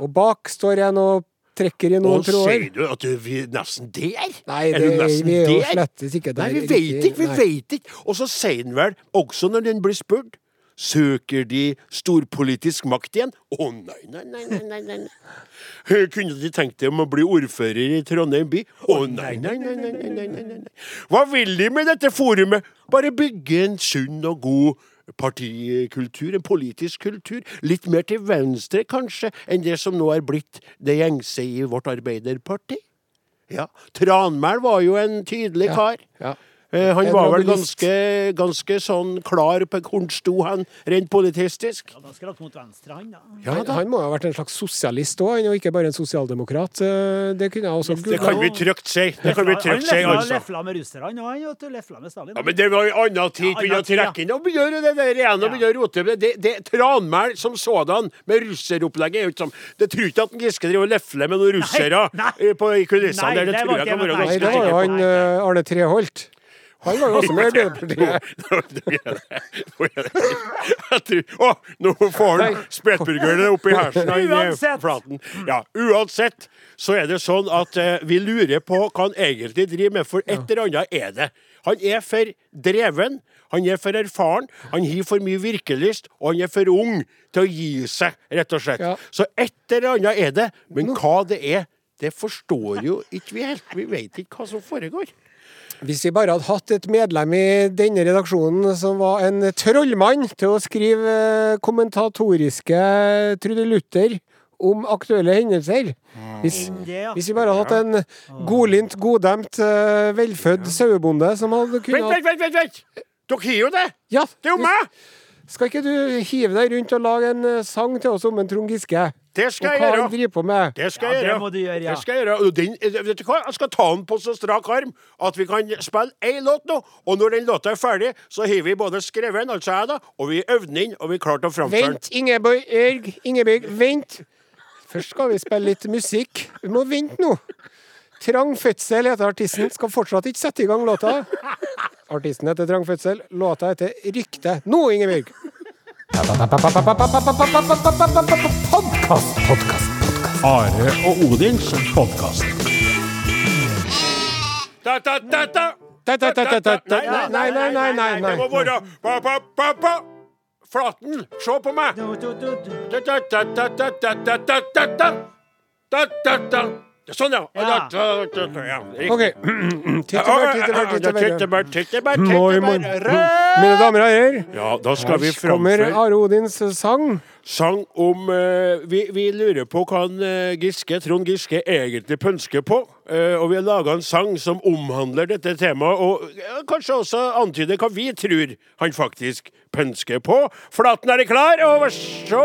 Og bak står en og trekker i noen tråder. sier du at du, vi er nesten der? Nei, er du nesten vi er jo slettes ikke der. Nei, vi veit ikke, vi veit ikke. Og så sier han vel, også når den blir spurt, søker de storpolitisk makt igjen? Å nei, nei, nei, nei, nei, nei. nei. Kunne de tenkt deg om å bli ordfører i Trondheim by? Å nei, nei, nei, nei, nei, nei, nei, nei. Hva vil de med dette forumet? Bare bygge en sunn og god partikultur, en politisk kultur. Litt mer til venstre, kanskje, enn det som nå er blitt det gjengse i vårt Arbeiderparti. Ja. Tranmæl var jo en tydelig kar. ja. Eh, han var vel ganske, ganske sånn klar på hvor han sto han, rent politistisk. Ja, mot venstre, han, da. Ja Han, da. han må ha vært en slags sosialist òg, og ikke bare en sosialdemokrat. Eh, Det kunne jeg også Det kan vi trygt si. Det kan vi trygt si, Han altså. lefla med russerne, òg, han vet du, lefla med Stalin. Ja, men det var jo annen tid. Begynne å trekke inn og begynne det der igjen. og begynne å rote med det. det, det Tranmæl som sådan, med russeropplegget, er jo ikke sånn. Det tror ikke at Giske driver og lefler med noen russere eh, på i kulissene. Der. det det tror jeg kan være Nei, ganske det var jo sikker på. han eh, Arne Treholt. Han var jo også med i Arbeiderpartiet. Å, nå får han spetburgerne opp i hersen. Flaten. Ja, uansett så er det sånn at eh, vi lurer på hva han egentlig driver med, for et eller annet er det. Han er for dreven, han er for erfaren, han har for mye virkelyst, og han er for ung til å gi seg, rett og slett. Ja. Så et eller annet er det, men hva det er, det forstår jo ikke vi helt. Vi vet ikke hva som foregår. Hvis vi bare hadde hatt et medlem i denne redaksjonen som var en trollmann til å skrive kommentatoriske kommentatoriske trudelutter om aktuelle hendelser hvis, hvis vi bare hadde hatt en godlynt, goddemt, eh, velfødd sauebonde som hadde kunnet vent, vent! vent, vent. Dere har jo det! Ja, Det er jo meg! Skal ikke du hive deg rundt og lage en eh, sang til oss om en Trond Giske? Det skal jeg gjøre. driver på med? Det skal Ja, jeg det gjøre. må gjøre, ja. Det skal jeg gjøre. Den, eh, vet du hva? Jeg skal ta den på så strak arm at vi kan spille én låt nå. Og når den låta er ferdig, så har vi både skrevet den, altså jeg, da, og vi øvde den inn, og vi klarte å framføre den. Vent, Ingeborg, Ingeborg, vent! Først skal vi spille litt musikk. Vi må vente nå. Trang fødsel heter artisten. Skal fortsatt ikke sette i gang låta. Artisten heter Trang fødsel. Låta heter Rykte. Nå, Ingeborg! Podkast, podkast, podkast. Are og Odins podkast. Nei, nei, nei, nei, Det må være pa-pa-pa-pa. Flaten, se på meg. Da-da-da-da-da-da-da-da. Sånn, ja. OK. Tyttebær, tyttebær, Mine damer og herrer, ja, da skal vi kommer Are Odins sang. Sang om uh, vi, vi, lurer på hva han, uh, Giske, Trond Giske egentlig pønsker på. Uh, og vi har laga en sang som omhandler dette temaet, og kanskje også antyder hva vi tror han faktisk pønsker på. Flaten, er det klar? Og så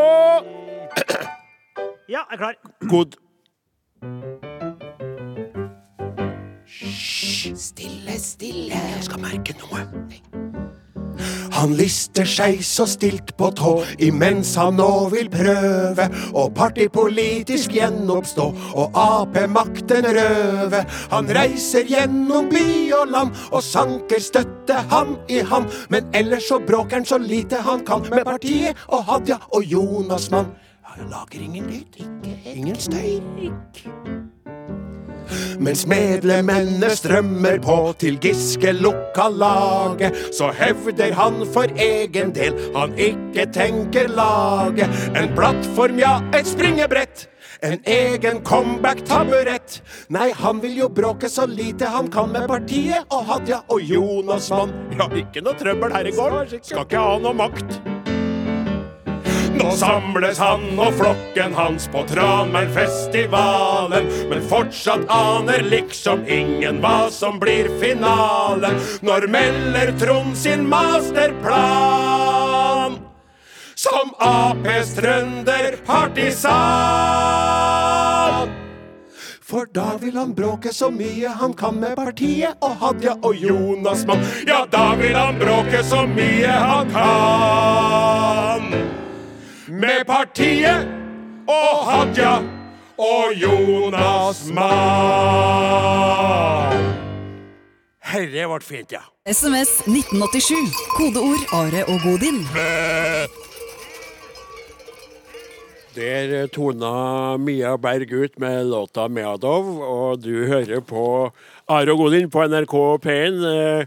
Ja, jeg er klar. God. Stille, stille. Jeg skal merke noe. Han lister seg så stilt på tå imens han nå vil prøve å partipolitisk gjenoppstå og Ap-makten røve. Han reiser gjennom by og land og sanker støtte hand i hand. Men ellers så bråker han så lite han kan med partiet og Hadia og Jonas Mann. Han lager ingen lyd, ingen støy. Mens medlemmene strømmer på til Giske lokallaget, så hevder han for egen del han ikke tenker lage en plattform, ja, et springebrett. En egen comeback-taburett. Nei, han vil jo bråke så lite han kan med partiet og Hadia og Jonas Mann. Ja, ikke noe trøbbel her i gården. Skal ikke ha noe makt. Nå samles han og flokken hans på Tranmælfestivalen, men fortsatt aner liksom ingen hva som blir finalen. Når melder Trond sin masterplan? Som Aps trønderpartisan. For da vil han bråke så mye han kan med partiet og Hadia og Jonas Mann. Ja, da vil han bråke så mye han kan med partiet og Hadia og Jonas Mann. Herre ble fint, ja. SMS 1987. Kodeord Are og Godin. Der eh, tona Mia Berg ut med låta 'Meadov', og du hører på Are og Godin på NRK P1.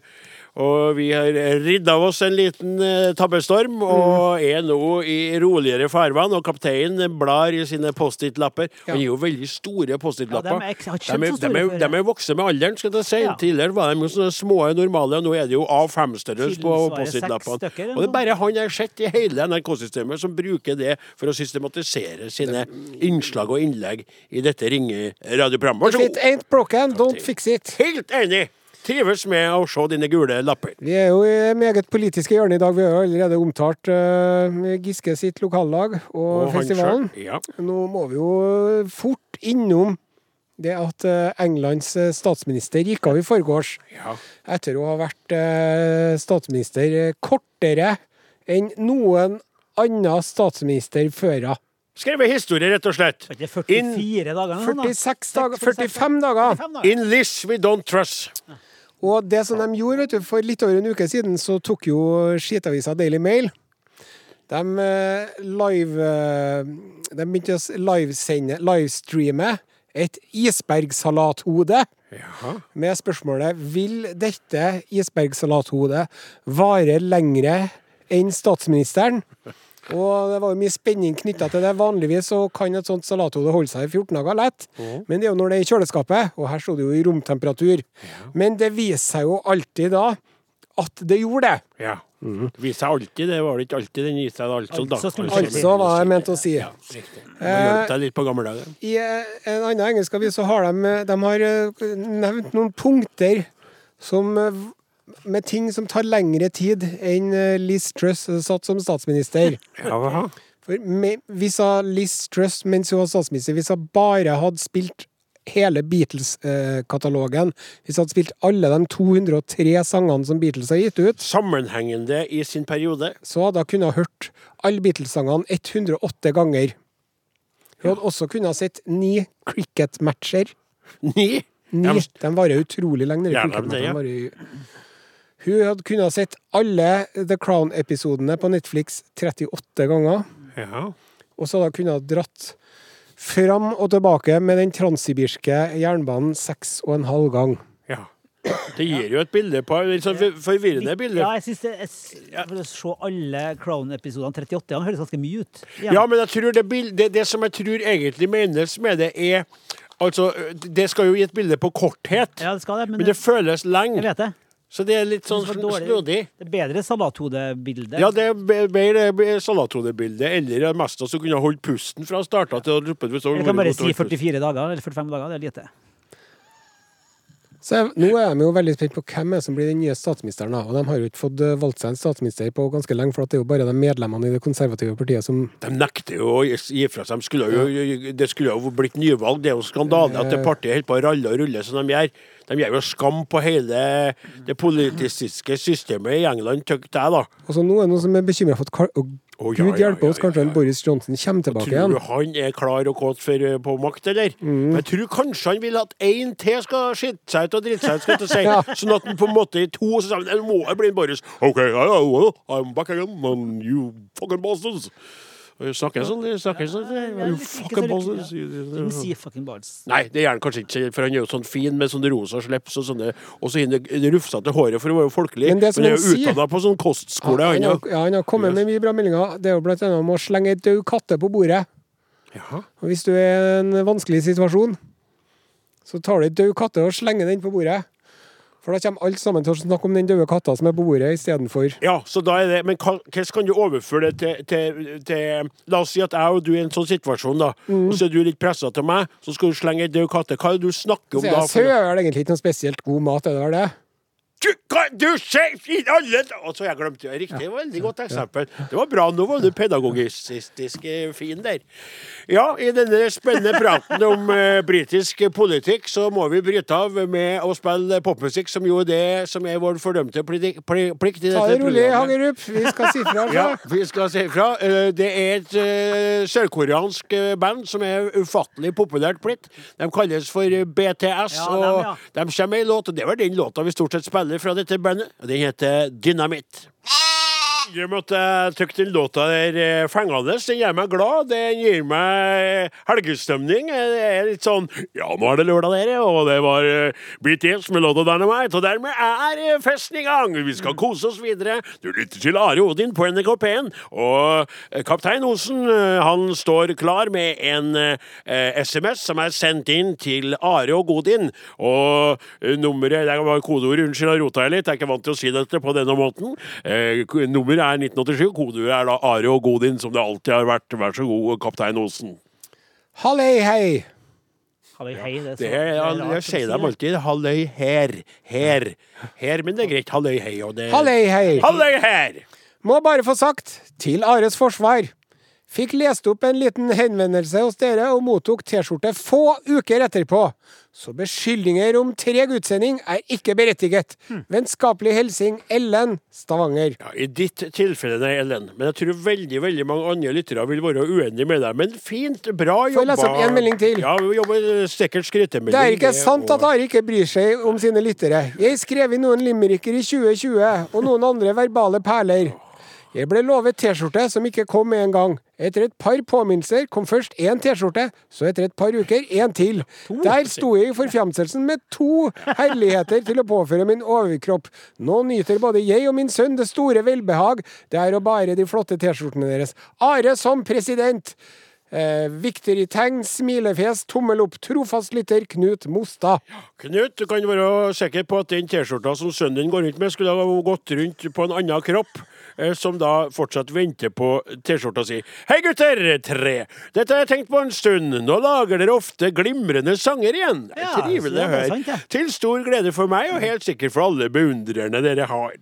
Og vi har ridd av oss en liten eh, tabbestorm og er nå i roligere farvann. Og kapteinen blar i sine Post-It-lapper. Ja. Han gir jo veldig store Post-It-lapper. Ja, de, er de, er, de, er, de er vokse med alderen, skal jeg si. Ja. Tidligere var de jo sånne små normale, og nå er det jo A5-størrelse på Post-It-lappene. Og det er bare han jeg har sett i hele NRK-systemet som bruker det for å systematisere sine innslag og innlegg i dette ringe radioprogrammet. Vær If it ain't broken, don't fix it. Helt enig! Trives med å se dine gule lapper. Vi er jo i meget politiske hjørne i dag. Vi har jo allerede omtalt uh, Giske sitt lokallag og, og festivalen. Ja. Nå må vi jo fort innom det at eh, Englands eh, statsminister gikk av i forgårs. Ja. Etter å ha vært eh, statsminister eh, kortere enn noen annen statsminister før henne. Skrevet historie, rett og slett. Er ikke 44 dager? nå, 46 dager, 45 dager. 45 dager. In this we don't trust. Og det som de gjorde vet du, for litt over en uke siden, så tok jo skitavisa Daily Mail De eh, live eh, De begynte å livesende, livestreame et isbergsalathode Jaha. med spørsmålet Vil dette isbergsalathodet vare lengre enn statsministeren? Og det var jo mye spenning knytta til det. Vanligvis så kan et sånt salathode holde seg i 14 dager lett. Men det er jo når det er i kjøleskapet, og her sto det jo i romtemperatur. Men det viser seg jo alltid da at det gjorde det. ja. Det viser seg alltid, det var det ikke alltid den viste seg altså, da. Altså Altså, hva jeg mente å si. Ja, riktig. Det hjalp litt på gamle dager. I eh, en annen engelsk avis så har de, de har eh, nevnt noen punkter som eh, med ting som tar lengre tid enn eh, Liz Truss satt som statsminister. Ja, For med, hvis Liz Truss mens hun var statsminister, hvis hun bare hadde spilt hele Beatles-katalogen, hvis hun hadde spilt alle de 203 sangene som Beatles har gitt ut, Sammenhengende i sin periode. så hadde hun kunnet hørt alle Beatles-sangene 108 ganger. Hun hadde også kunnet ha sett ni cricket-matcher. Ni. Ni. De varer utrolig lenge. Ja, det, ja. Hun hadde kunnet ha sett alle The Crown-episodene på Netflix 38 ganger. Ja. Og så hadde hun kunnet ha dratt fram og tilbake med den transsibirske jernbanen seks og en halv gang. ja. Det gir jo et bilde på et sånn forvirrende bilde. Ja, jeg synes det er, å se alle Crown-episodene 38 han høres ganske mye ut. Ja, men jeg tror det, det, det som jeg tror egentlig menes med det, er Altså, det skal jo gi et bilde på korthet, Ja, det skal det, men, men det føles jeg vet det. Så det er litt sånn Det er snodig. Det er bedre salathodebilde. Ja, det er bedre salathodebilde. Eller det meste mest så kunne holdt pusten fra starta til å ruppe Jeg kan bare si 44 dager eller 45 dager. Det er lite. Så jeg, nå er de jo veldig spent på hvem er som blir den nye statsministeren. da, Og de har jo ikke fått eh, valgt seg en statsminister på ganske lenge, for at det er jo bare de medlemmene i det konservative partiet som De nekter jo å gi gi fra seg. De skulle jo, det skulle jo blitt nyvalg. Det er jo skandale at det partiet holder på å ralle og rulle som de gjør. De gjør jo skam på hele det politiske systemet i England, tykker jeg, da. Og så nå er det noen som er bekymra for at og oh, Gud ja, hjelpe ja, oss, kanskje ja. Boris Johnson kommer tilbake igjen. Tror du han er klar og kåt for eh, på makt, eller? Mm. Jeg tror kanskje han vil at én til skal skite seg ut og drite seg ut, skal jeg si. Sånn at han på en måte i to så sier han, må bli en Boris. OK, I, I, I'm back again, and you fucking bastards. Snakker jeg sånn? Snakker jeg sånn? You fucking balls. Ikke sier fucking balls. Nei, det gjør han kanskje ikke, for han er jo sånn fin med sånn rosa slips og sånne Og så det rufsete håret for å være folkelig. Men Men, det som han er jo utdanna på sånn kostskole, han, han har, òg. ja, han har kommet med mye bra meldinger. Det er jo blant annet om å slenge ei død katte på bordet. Ja. Og hvis du er i en vanskelig situasjon, så tar du ei død katte og slenger den på bordet. For da kommer alle sammen til å snakke om den døde katta som er på bordet, istedenfor Ja, så da er det Men hvordan kan du overføre det til, til, til La oss si at jeg og du er i en sånn situasjon, da. Mm. Og så er du litt pressa til meg, så skal du slenge ei død katt. Hva er det du snakker om Så da? jeg Sau er egentlig ikke noe spesielt god mat, er det vel det? Du, hva, du ser i alle Og så jeg glemte det. Riktig. Det var et veldig godt eksempel. Det var bra. Nå var du pedagogistisk eh, fin der. Ja, i denne spennende praten om uh, britisk politikk, så må vi bryte av med å spille popmusikk, som jo er det som er vår fordømte pli- pli- plikt i dette Ta det rolig. Hagerup. Vi skal si fra. Ja, altså. vi skal si fra. Uh, Det er et uh, sørkoreansk band som er ufattelig populært blitt. De kalles for BTS, Ja, dem, ja. og de kommer med ei låt, og det var den låta vi stort sett spiller fra dette bandet. og Den heter Dynamitt. At jeg syns den låta der er fengende. Den gjør meg glad. Den gir meg helgestemning. Det er litt sånn Ja, nå er det lørdag, dere, og det var eh, BTS med låta 'Dynamite'. Og dermed er eh, festen i gang. Vi skal kose oss videre. Du lytter til Are Odin på NRK P1. Og eh, kaptein Osen eh, han står klar med en eh, SMS som er sendt inn til Are og Godin. Og eh, nummeret Det var kodeord. Unnskyld, jeg rota jeg litt. Jeg er ikke vant til å si dette på denne måten. Eh, k- nummeret er 1987. Kodeordet er da Are og Godin, som det alltid har vært. Vær så god, kaptein Osen. Halløy, hei. Halløy, hei, det er så- Det er, er jeg, rart jeg å sier si dem det. alltid. Halløy her. Her. Her, men det er greit. Halløy hei. Og det Halløy, hei. Halløy her! Må bare få sagt, til Ares forsvar. Fikk lest opp en liten henvendelse hos dere og mottok T-skjorte få uker etterpå. Så beskyldninger om treg utsending er ikke berettiget. Vennskapelig hilsing Ellen Stavanger. Ja, I ditt tilfelle, nei, Ellen. Men jeg tror veldig veldig mange andre lyttere vil være uenige med deg. Men fint, bra Får jeg lese opp en melding til? Ja, vi jobber sikkert skrytemelding. Det er ikke sant at Are ikke bryr seg om sine lyttere. Jeg skrev inn noen limericker i 2020, og noen andre verbale perler. Jeg ble lovet T-skjorte som ikke kom med en gang. Etter et par påminnelser kom først én T-skjorte, så etter et par uker én til. Der sto jeg i forfjamselsen med to herligheter til å påføre min overkropp. Nå nyter både jeg og min sønn det store velbehag. Det er å bære de flotte T-skjortene deres. Are som president! Eh, i tegn, smilefjes, tommel opp, trofast lytter, Knut Mostad. Knut, du kan være sikker på at den T-skjorta som sønnen din går rundt med, skulle ha gått rundt på en annen kropp. eh, Som da fortsatt venter på T-skjorta si. Hei gutter! Tre. Dette har jeg tenkt på en stund. Nå lager dere ofte glimrende sanger igjen. Ja, Trivelig å høre. Til stor glede for meg, og helt sikkert for alle beundrerne dere har.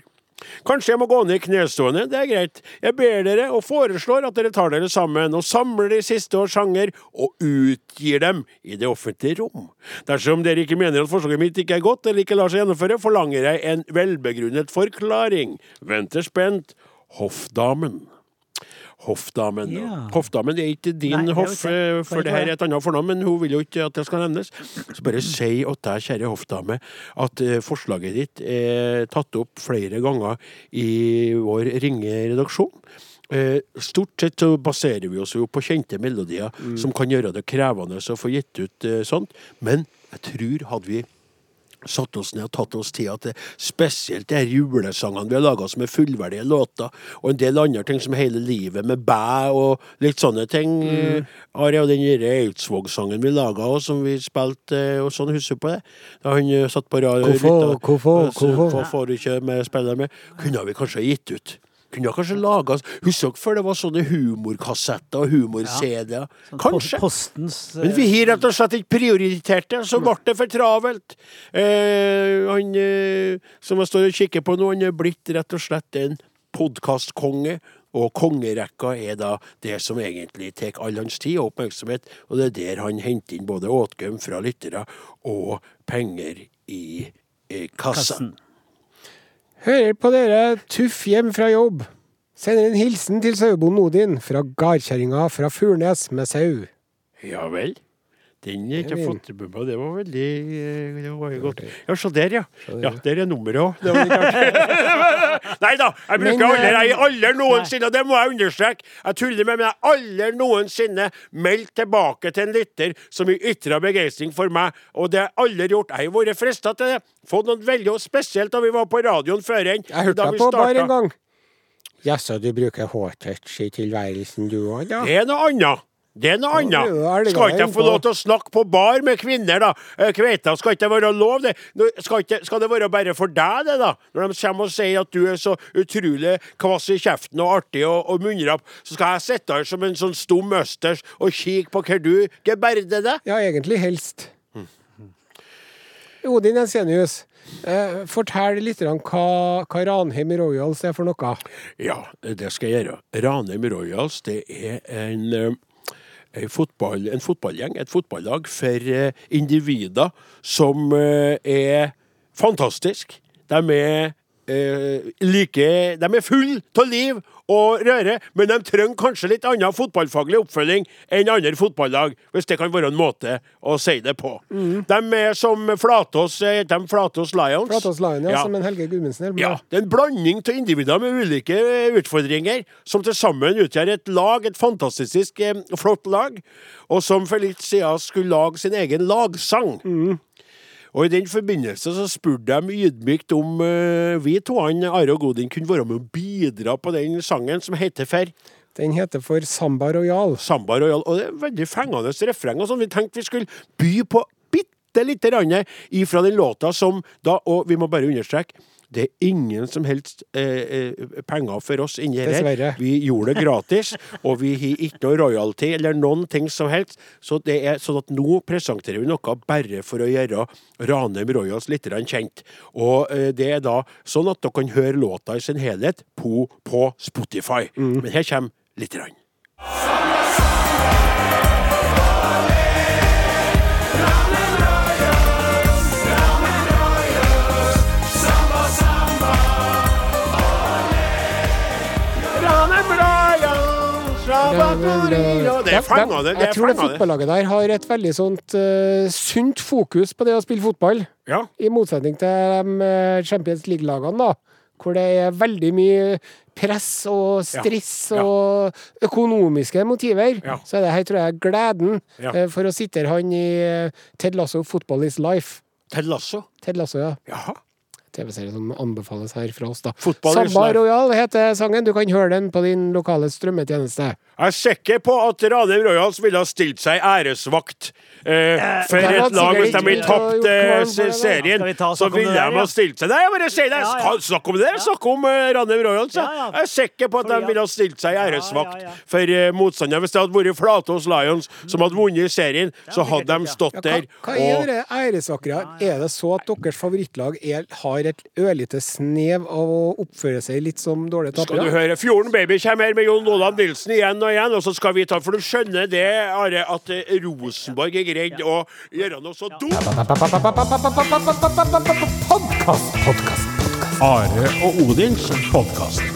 Kanskje jeg må gå ned i knestående, det er greit. Jeg ber dere og foreslår at dere tar dere sammen og samler de siste års sanger og utgir dem i det offentlige rom. Dersom dere ikke mener at forslaget mitt ikke er godt eller ikke lar seg gjennomføre, forlanger jeg en velbegrunnet forklaring. Venter spent. Hoffdamen. Hoffdamen. Ja. Hoffdamen er ikke din Nei, hoff, ikke. for det her er et annet fornavn, men hun vil jo ikke at det skal nevnes. Så bare si at deg, kjære hoffdame, at eh, forslaget ditt er tatt opp flere ganger i vår ringe redaksjon. Eh, Stort sett så baserer vi oss jo på kjente melodier som kan gjøre det krevende å få gitt ut eh, sånt, men jeg tror hadde vi satt oss ned og tatt oss tid til spesielt de julesangene vi har laga som er fullverdige låter, og en del andre ting som Hele livet med bæ og litt sånne ting. Mm. Ari og den Eidsvåg-sangen vi laga og som vi spilte og sånn, husker du på det? Da han eh, satt på radio Hvorfor, hvorfor, hvorfor? Hvorfor får du ikke med spiller med? Kunne vi kanskje gitt ut? Kunne kanskje laga Husker dere før det var sånne humorkassetter og humor-CD-er? Sånn Kanskje? Postens, Postens Men vi har rett og slett ikke prioritert det, så ble det for travelt. Eh, han eh, som jeg står og kikker på nå, han er blitt rett og slett en podkastkonge. Og kongerekka er da det som egentlig tar all hans tid og oppmerksomhet, og det er der han henter inn både åtgøm fra lyttere og penger i eh, kassa. kassen. Hører på dere Tuff hjem fra jobb. Sender en hilsen til sauebonden Odin fra gardkjerringa fra Furnes med sau. Ja vel. Den er ikke fått med meg. Det var veldig eh, det var godt. Ja, se der, ja. Ja. Der er nummeret òg. Nei da, jeg bruker aldri Jeg eh, aldri noensinne, og det må jeg understreke, jeg tuller med, men jeg aldri noensinne meldt tilbake til en lytter som ytra begeistring for meg, og det har jeg aldri gjort. Jeg har vært frista til det. Fått noe veldig og spesielt da vi var på radioen før den. Jeg hørte deg på bare en gang. Jaså, du bruker H-touch i tilværelsen du òg, da? Det er noe annet. Det er noe annet. Skal ikke jeg få lov til å snakke på bar med kvinner, da? Eh, Kveita, skal ikke det være lov, det? Skal, ikke, skal det være bare for deg, det, da? Når de kommer og sier at du er så utrolig kvass i kjeften og artig og, og munnrapp, så skal jeg sitte her som en sånn stum østers og kikke på hva du geberder deg? Ja, egentlig helst. Odin Ensenius, eh, fortell litt om hva, hva Ranheim Royals er for noe. Ja, det skal jeg gjøre. Ranheim Royals, det er en eh, en, fotball, en fotballgjeng, et fotballag for eh, individer som eh, er fantastisk. De er eh, like De er full av liv og røre, men de trenger kanskje litt annen fotballfaglig oppfølging enn andre fotballag, hvis det kan være en måte å si det på. De er som Flatås, eh, de Flatås Lions. Flatås Lion, ja, Ja. som en Helge Gudmundsen. Ja, det er en blanding av individer med ulike eh, utfordringer, som til sammen utgjør et lag, et fantastisk eh, flott lag, og som for litt siden skulle lage sin egen lagsang. Og i den forbindelse så spurte de ydmykt om uh, vi to, han, Are og Godin, kunne være med å bidra på den sangen som heter for Den heter for Samba Royal. Samba Royal. Og det er veldig fengende refreng. og sånn. Vi tenkte vi skulle by på bitte lite grann ifra den låta som da Og vi må bare understreke. Det er ingen som helst eh, eh, penger for oss inni her. Dessverre. Vi gjorde det gratis, og vi har ikke noe royalty eller noen ting som helst. Så det er sånn at nå presenterer vi noe bare for å gjøre Ranheim Royals litt kjent. Og eh, det er da sånn at dere kan høre låta i sin helhet på, på Spotify. Men her kommer lite grann. Det er fanga, Det Jeg tror det fotballaget der har et veldig sånt uh, sunt fokus på det å spille fotball. Ja. I motsetning til de eh, Champions League-lagene, da. Hvor det er veldig mye press og stress Ja, ja. og økonomiske motiver. Så er det her, tror jeg, gleden eh, for å sitte han i Ted Lasso Football is Life. Ted Lasso. Ted Lasso, ja. Jaha. TV-serie som anbefales her fra oss, da. Samba. Royal heter sangen. Du kan høre den på din lokale strømmetjeneste. Jeg er sikker på at Ranheim Royals ville ha stilt seg æresvakt eh, for et hadde lag hvis de hadde ikke tapt eh, serien. Så ville de ha stilt seg Nei, jeg bare sier det! Ja, ja. Snakk om det! Snakk om eh, Ranheim Royals. Ja. Jeg er sikker på at de ville ha stilt seg æresvakt ja, ja. for eh, motstanderen. Hvis det hadde vært Flatås Lions som hadde vunnet serien, så hadde de stått Ja, hva, der. hva er det æresvakre? Er det så at deres favorittlag er, har et ørlite snev av å oppføre seg litt som dårlige Skal du høre Fjorden Baby kommer her med Jon Olav Nilsen igjen og igjen, og så skal vi ta For du skjønner det, Are, at eh, Rosenborg er greid å gjøre noe så dumt. Podkast, podkast, podkast. Are og Odins podkast.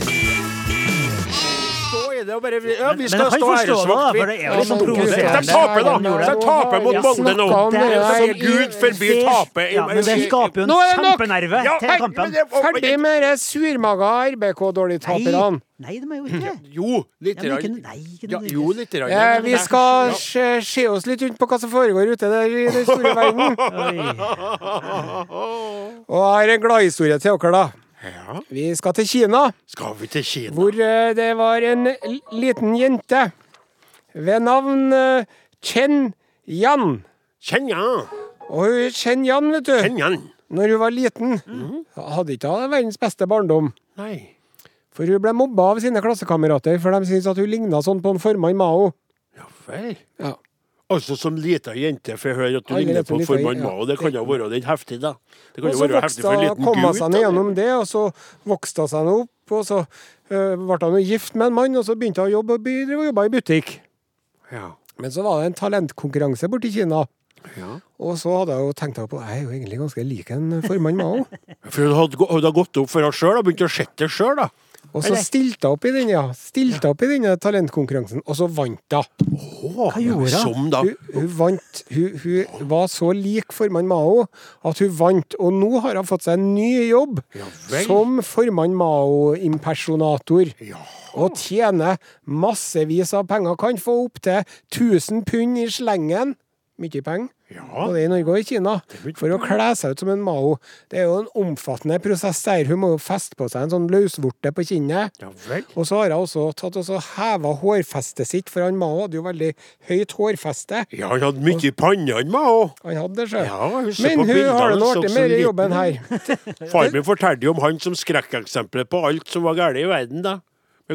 Så er det å bare Ja, vi skal stå er jo litt sånn provoserende. De taper, da! De taper mot Molde nå. Som Gud forby Det- tape. Ja, men det skaper jo en er kjempenerve Ja, til kampen. men det- Ferdig med de surmaga RBK-dårligtaperne. Nei, de er jo ikke det. Jo, litt. Ja, grann. Ja, jo, litt. grann. Eh, vi skal se, se oss litt rundt på hva som foregår ute der i den store verden. Oi. Og jeg har en gladhistorie til dere, da. Ja. Vi skal til Kina, Skal vi til Kina? hvor eh, det var en liten jente ved navn eh, Chen Yan. Chen Yan. Og Chen Yan, vet du, Chen Yan. når hun var liten, hadde ikke hun verdens beste barndom. Nei. For hun ble mobba av sine klassekamerater, for de syntes at hun ligna sånn på en formann Mao. Ja vel. Ja. Altså som lita jente for jeg hører at du ligner på formann. Mao. Det kan jo være litt heftig, da. Det kan Og jo så være heftig for en liten kom hun gutt. seg da. gjennom det, og så vokste han seg opp, og så øh, ble han gift med en mann, og så begynte han å jobbe og jobba i butikk. Ja. Men så var det en talentkonkurranse borte i Kina. Ja. Og så hadde jeg jo tenkt på Jeg er jo egentlig ganske lik en formann Mao. For hun hadde, hadde gått opp for henne sjøl og begynt å se det sjøl, da. Og så stilte hun opp i den, ja. Stilte ja. opp i denne talentkonkurransen, og så vant hun. Hva gjorde hun? Som. Hun, hun vant. Hun, hun var så lik formann Mao at hun vant. Og nå har hun fått seg en ny jobb Ja som formann Mao-impersonator. Ja. Og tjener massevis av penger. Kan få opptil 1000 pund i slengen. Mye penger. Ja. Både i Norge og i Kina. For å kle seg ut som en Mao. Det er jo en omfattende prosess der. Hun må jo feste på seg en sånn løsvorte på kinnet. Ja. Og så har hun også tatt og så heva hårfestet sitt, for han Mao hadde jo veldig høyt hårfeste. Ja, han hadde mye i panna, han Mao. Han hadde det sjøl. Ja, Men hun har det nå artig med i jobben her. Far min fortalte jo om han som skrekkeksempelet på alt som var galt i verden, da.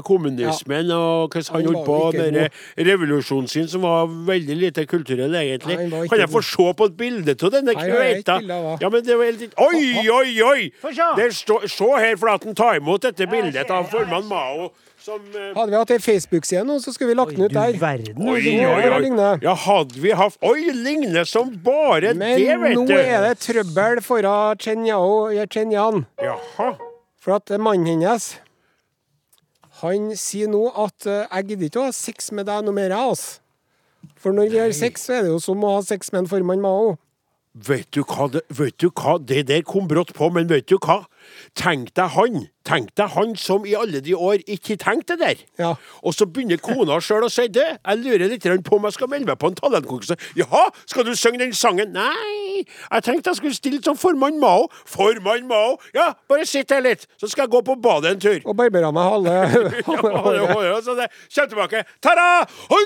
Kommunismen og hvordan han Han holdt på med revolusjonen sin, som var veldig lite kulturell, egentlig. Nei, Kan jeg få se på et bilde av denne kveita? Ja, men det var helt Oi, oi, oi! Der står Se her, Flaten, ta imot dette bildet av formann Mao. Som uh... Hadde vi hatt ei Facebook-side nå, så skulle vi lagt den ut der. verden. Oi, må oi, oi. Ja, hadde vi hatt Oi, ligner som bare Men det, vet du! Men nå er det trøbbel foran Chen Yao, Chen Yan. Jaha. For at eh, mannen hennes Han sier nå at eh, 'jeg gidder ikke å ha sex med deg noe mer', jeg, altså. For når vi har sex, så er det jo som å ha sex med en formann Mao. Vet du hva, det, vet du hva, det der kom brått på, men vet du hva? Tenk deg han, tenk deg han som i alle de år ikke tenkte det der. Ja. Og så begynner kona sjøl å si det. Jeg lurer litt på om jeg skal melde meg på en talentkonkurranse. Jaha, skal du synge den sangen? Nei, jeg tenkte jeg skulle stille som formann Mao. Formann Mao? Ja, bare sitt her litt, så skal jeg gå på badet en tur. Og barbera meg halve håret. så det tilbake. Ta-da! Hun,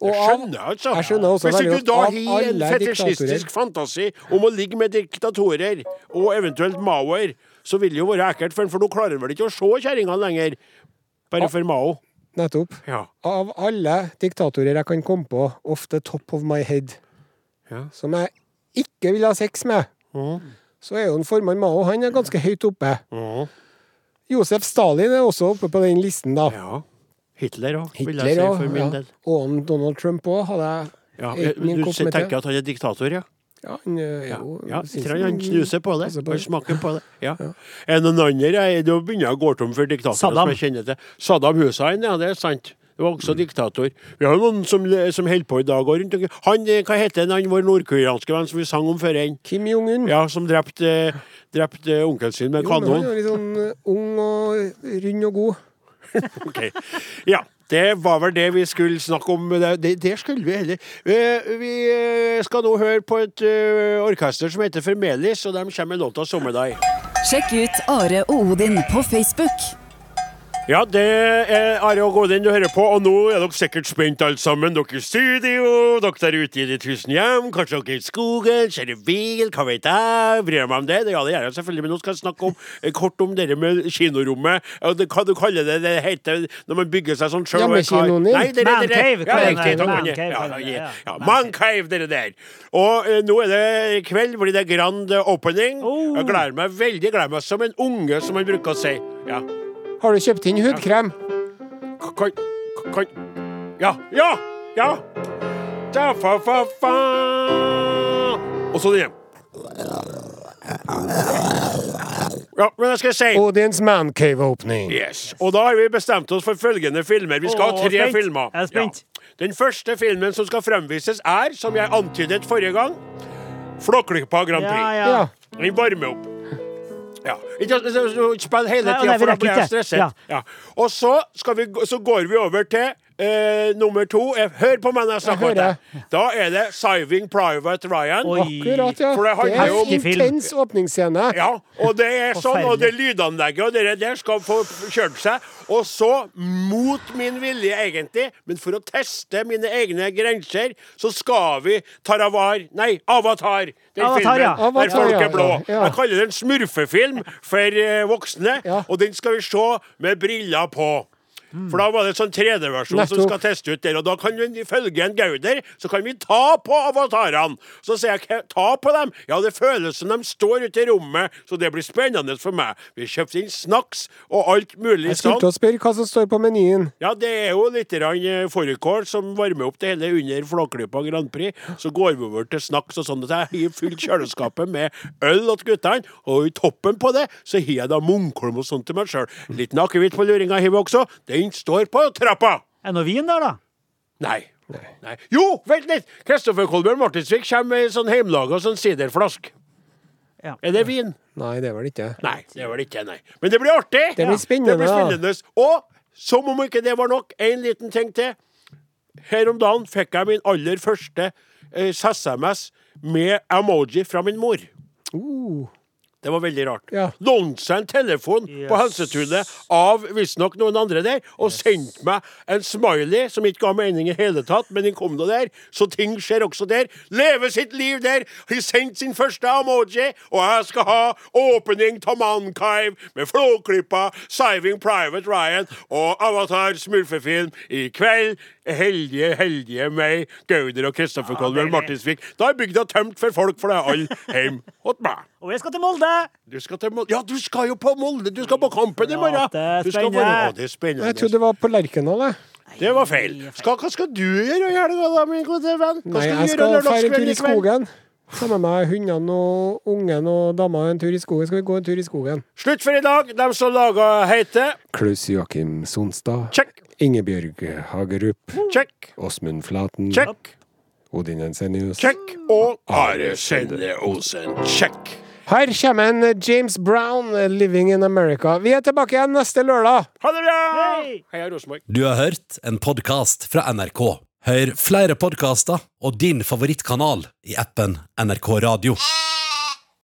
Jeg skjønner, altså. jeg skjønner også Hvis ikke du da har en fetisjistisk fantasi om å ligge med diktatorer, og eventuelt Maoer, så vil det jo være ekkelt, for, for nå klarer han vel ikke å se kjerringene lenger. Bare for Mao. Nettopp. Ja. Av alle diktatorer jeg kan komme på, off the top of my head, Ja. som jeg ikke vil ha sex med, så er jo en formann Mao han er ganske høyt oppe. Mm. Josef Stalin er også oppe på den listen, da. ja. Hitler òg, vil jeg si for min ja. del. og Donald Trump òg, hadde jeg Ja, min du kopp med te. tenker at han er diktator, ja? Ja, han er Ja, jo ja tror han snuser på det. Han smaker på det. Ja. Er det noen andre? Jeg, da begynner å gå tom for diktatorer Saddam. som jeg kjenner til. Saddam Hussein, ja, det er sant. Det var også diktator. Vi har noen som, som holder på i dag og rundt omkring. Han, eh, hva heter han, han vår nordkoreanske venn som vi sang om før en? Kim Jong-un. Ja, som drepte drept onkelen sin med Jo, men han kanon. er litt sånn eh, ung og rund og god. Ok. Ja, det var vel det vi skulle snakke om. Det, det, skulle vi heller. Eh, Vi eh, skal nå høre på et eh, orkester som heter Fermelis, og de kommer med låta 'Sommerdag'. Sjekk ut Are og Odin på Facebook. Ja, det er Are og Godin du hører på, og nå er dere sikkert spent alle sammen. Dere i studio, dere der ute i de tusen hjem, kanskje dere i skogen, kjører bil, hva vet jeg. Bryr jeg meg om det? Ja, det gjør jeg selvfølgelig, men nå skal jeg snakke om, eh, kort om det med kinorommet. og det, hva du kaller det? Det heter når man bygger seg sånn sjøl. Hjemmekinoen din? Mancave, ja, riktig, takk, Mancave, dere der. Og eh, nå er det kveld blir det grand opening. Oh. Jeg gleder meg veldig, gleder meg som en unge, som man bruker å si. Ja. Har du kjøpt inn hudkrem? Kan, kan Ja, ja, ja! Da, fa, fa, fa. Og så den igjen. Ja, men jeg skal si Odins mancave-åpning. Yes. Og da har vi bestemt oss for følgende filmer. Vi skal ha tre spent. filmer. Jeg er spent. Ja. Den første filmen som skal fremvises, er, som jeg antydet forrige gang, Flåklypa Grand Prix. Ja, ja. Ja. Den varmer opp. Ja. Ikke ikke spill hele tida, for da blir jeg stresset. Ja. Ja. Og så, vi, så går vi over til eh, nummer to. er Hør på meg når jeg snakker. om det! Da er det Siving Private Ryan. Oi. Akkurat, ja. Det Det er en intens åpningsscene. Ja, og det er sånn, og det lydanlegget og det der skal få kjørt seg. Og så, mot min vilje egentlig, men for å teste mine egne grenser, så skal vi Taravar Nei, Avatar. Den Avatar, filmen ja. der folk er blå. ja. Jeg kaller det en smurfefilm for eh, voksne, og den skal vi se med briller på. For da var det en sånn 3D-versjon som skal teste ut der. Og da kan vi ifølge en Gauder så kan vi ta på avatarene. Så sier jeg ta på dem. Ja, det føles som de står ute i rommet, så det blir spennende for meg. Vi kjøpte inn snacks og alt mulig Jeg sånn. skulle til å spørre hva som står på menyen. Ja, det er jo litt eh, fårikål som varmer opp det hele under Flåklypa Grand Prix. Så går vi over til snacks og sånn. Så jeg har fylt kjøleskapet med øl til guttene. Og i toppen på det så har jeg da Munkholm og sånt til meg sjøl. Litt akevitt på luringa har vi også. Den står på trappa. Er det noe vin der, da? Nei. Nei. Jo, vent litt! Kristoffer Kolbjørn Martinsvik kommer med en sånn hjemmelaga sånn siderflask. Ja. Er det vin? Nei, det er vel ikke. Nei, det var det ikke, nei. Men det blir artig! Det blir spennende, Det blir spennende. Og som om ikke det var nok, en liten ting til. Her om dagen fikk jeg min aller første eh, SMS med emoji fra min mor. Uh, Det var veldig rart. Ja. Lånte seg en telefon på Yes. Helsetunet av visstnok noen andre der, og sendte meg en smiley som ikke ga mening i hele tatt, men den kom nå der. Så ting skjer også der. Leve sitt liv der. Har sendt sin første emoji, og jeg skal ha åpning av Mankive med Flåklypa, Siving Private Ryan og Avatar smurfefilm i kveld. Heldige, heldige meg, Gauder og Kristoffer Kolbjørn. Martinsvik. Da er bygda tømt for folk, for det er alle hjem hos meg. Og jeg skal til Molde! Du skal til Molde. Ja, du skal jo på Molde! Du skal på Kampen i morgen! Du skal være... Det er spennende. jeg trodde det var på Lerkendal, jeg. Det var feil. Skal, hva skal du gjøre i helga, da, min gode venn? Hva Nei, jeg du skal feire en tur i skogen. Ta med meg hundene og ungen og dama en tur i skogen. Skal vi gå en tur i skogen? Slutt for i dag. dem som laga heite, Klaus Joakim Sonstad. check, Ingebjørg Hagerup. check, Åsmund Flaten. check, Odin Ensenius. check. Og Are Sende Osen, check. Her kommer en James Brown, 'Living in America'. Vi er tilbake igjen neste lørdag. Ha det bra! Hei! Heia Rosenborg. Du har hørt en podkast fra NRK. Hør flere podkaster og din favorittkanal i appen NRK Radio.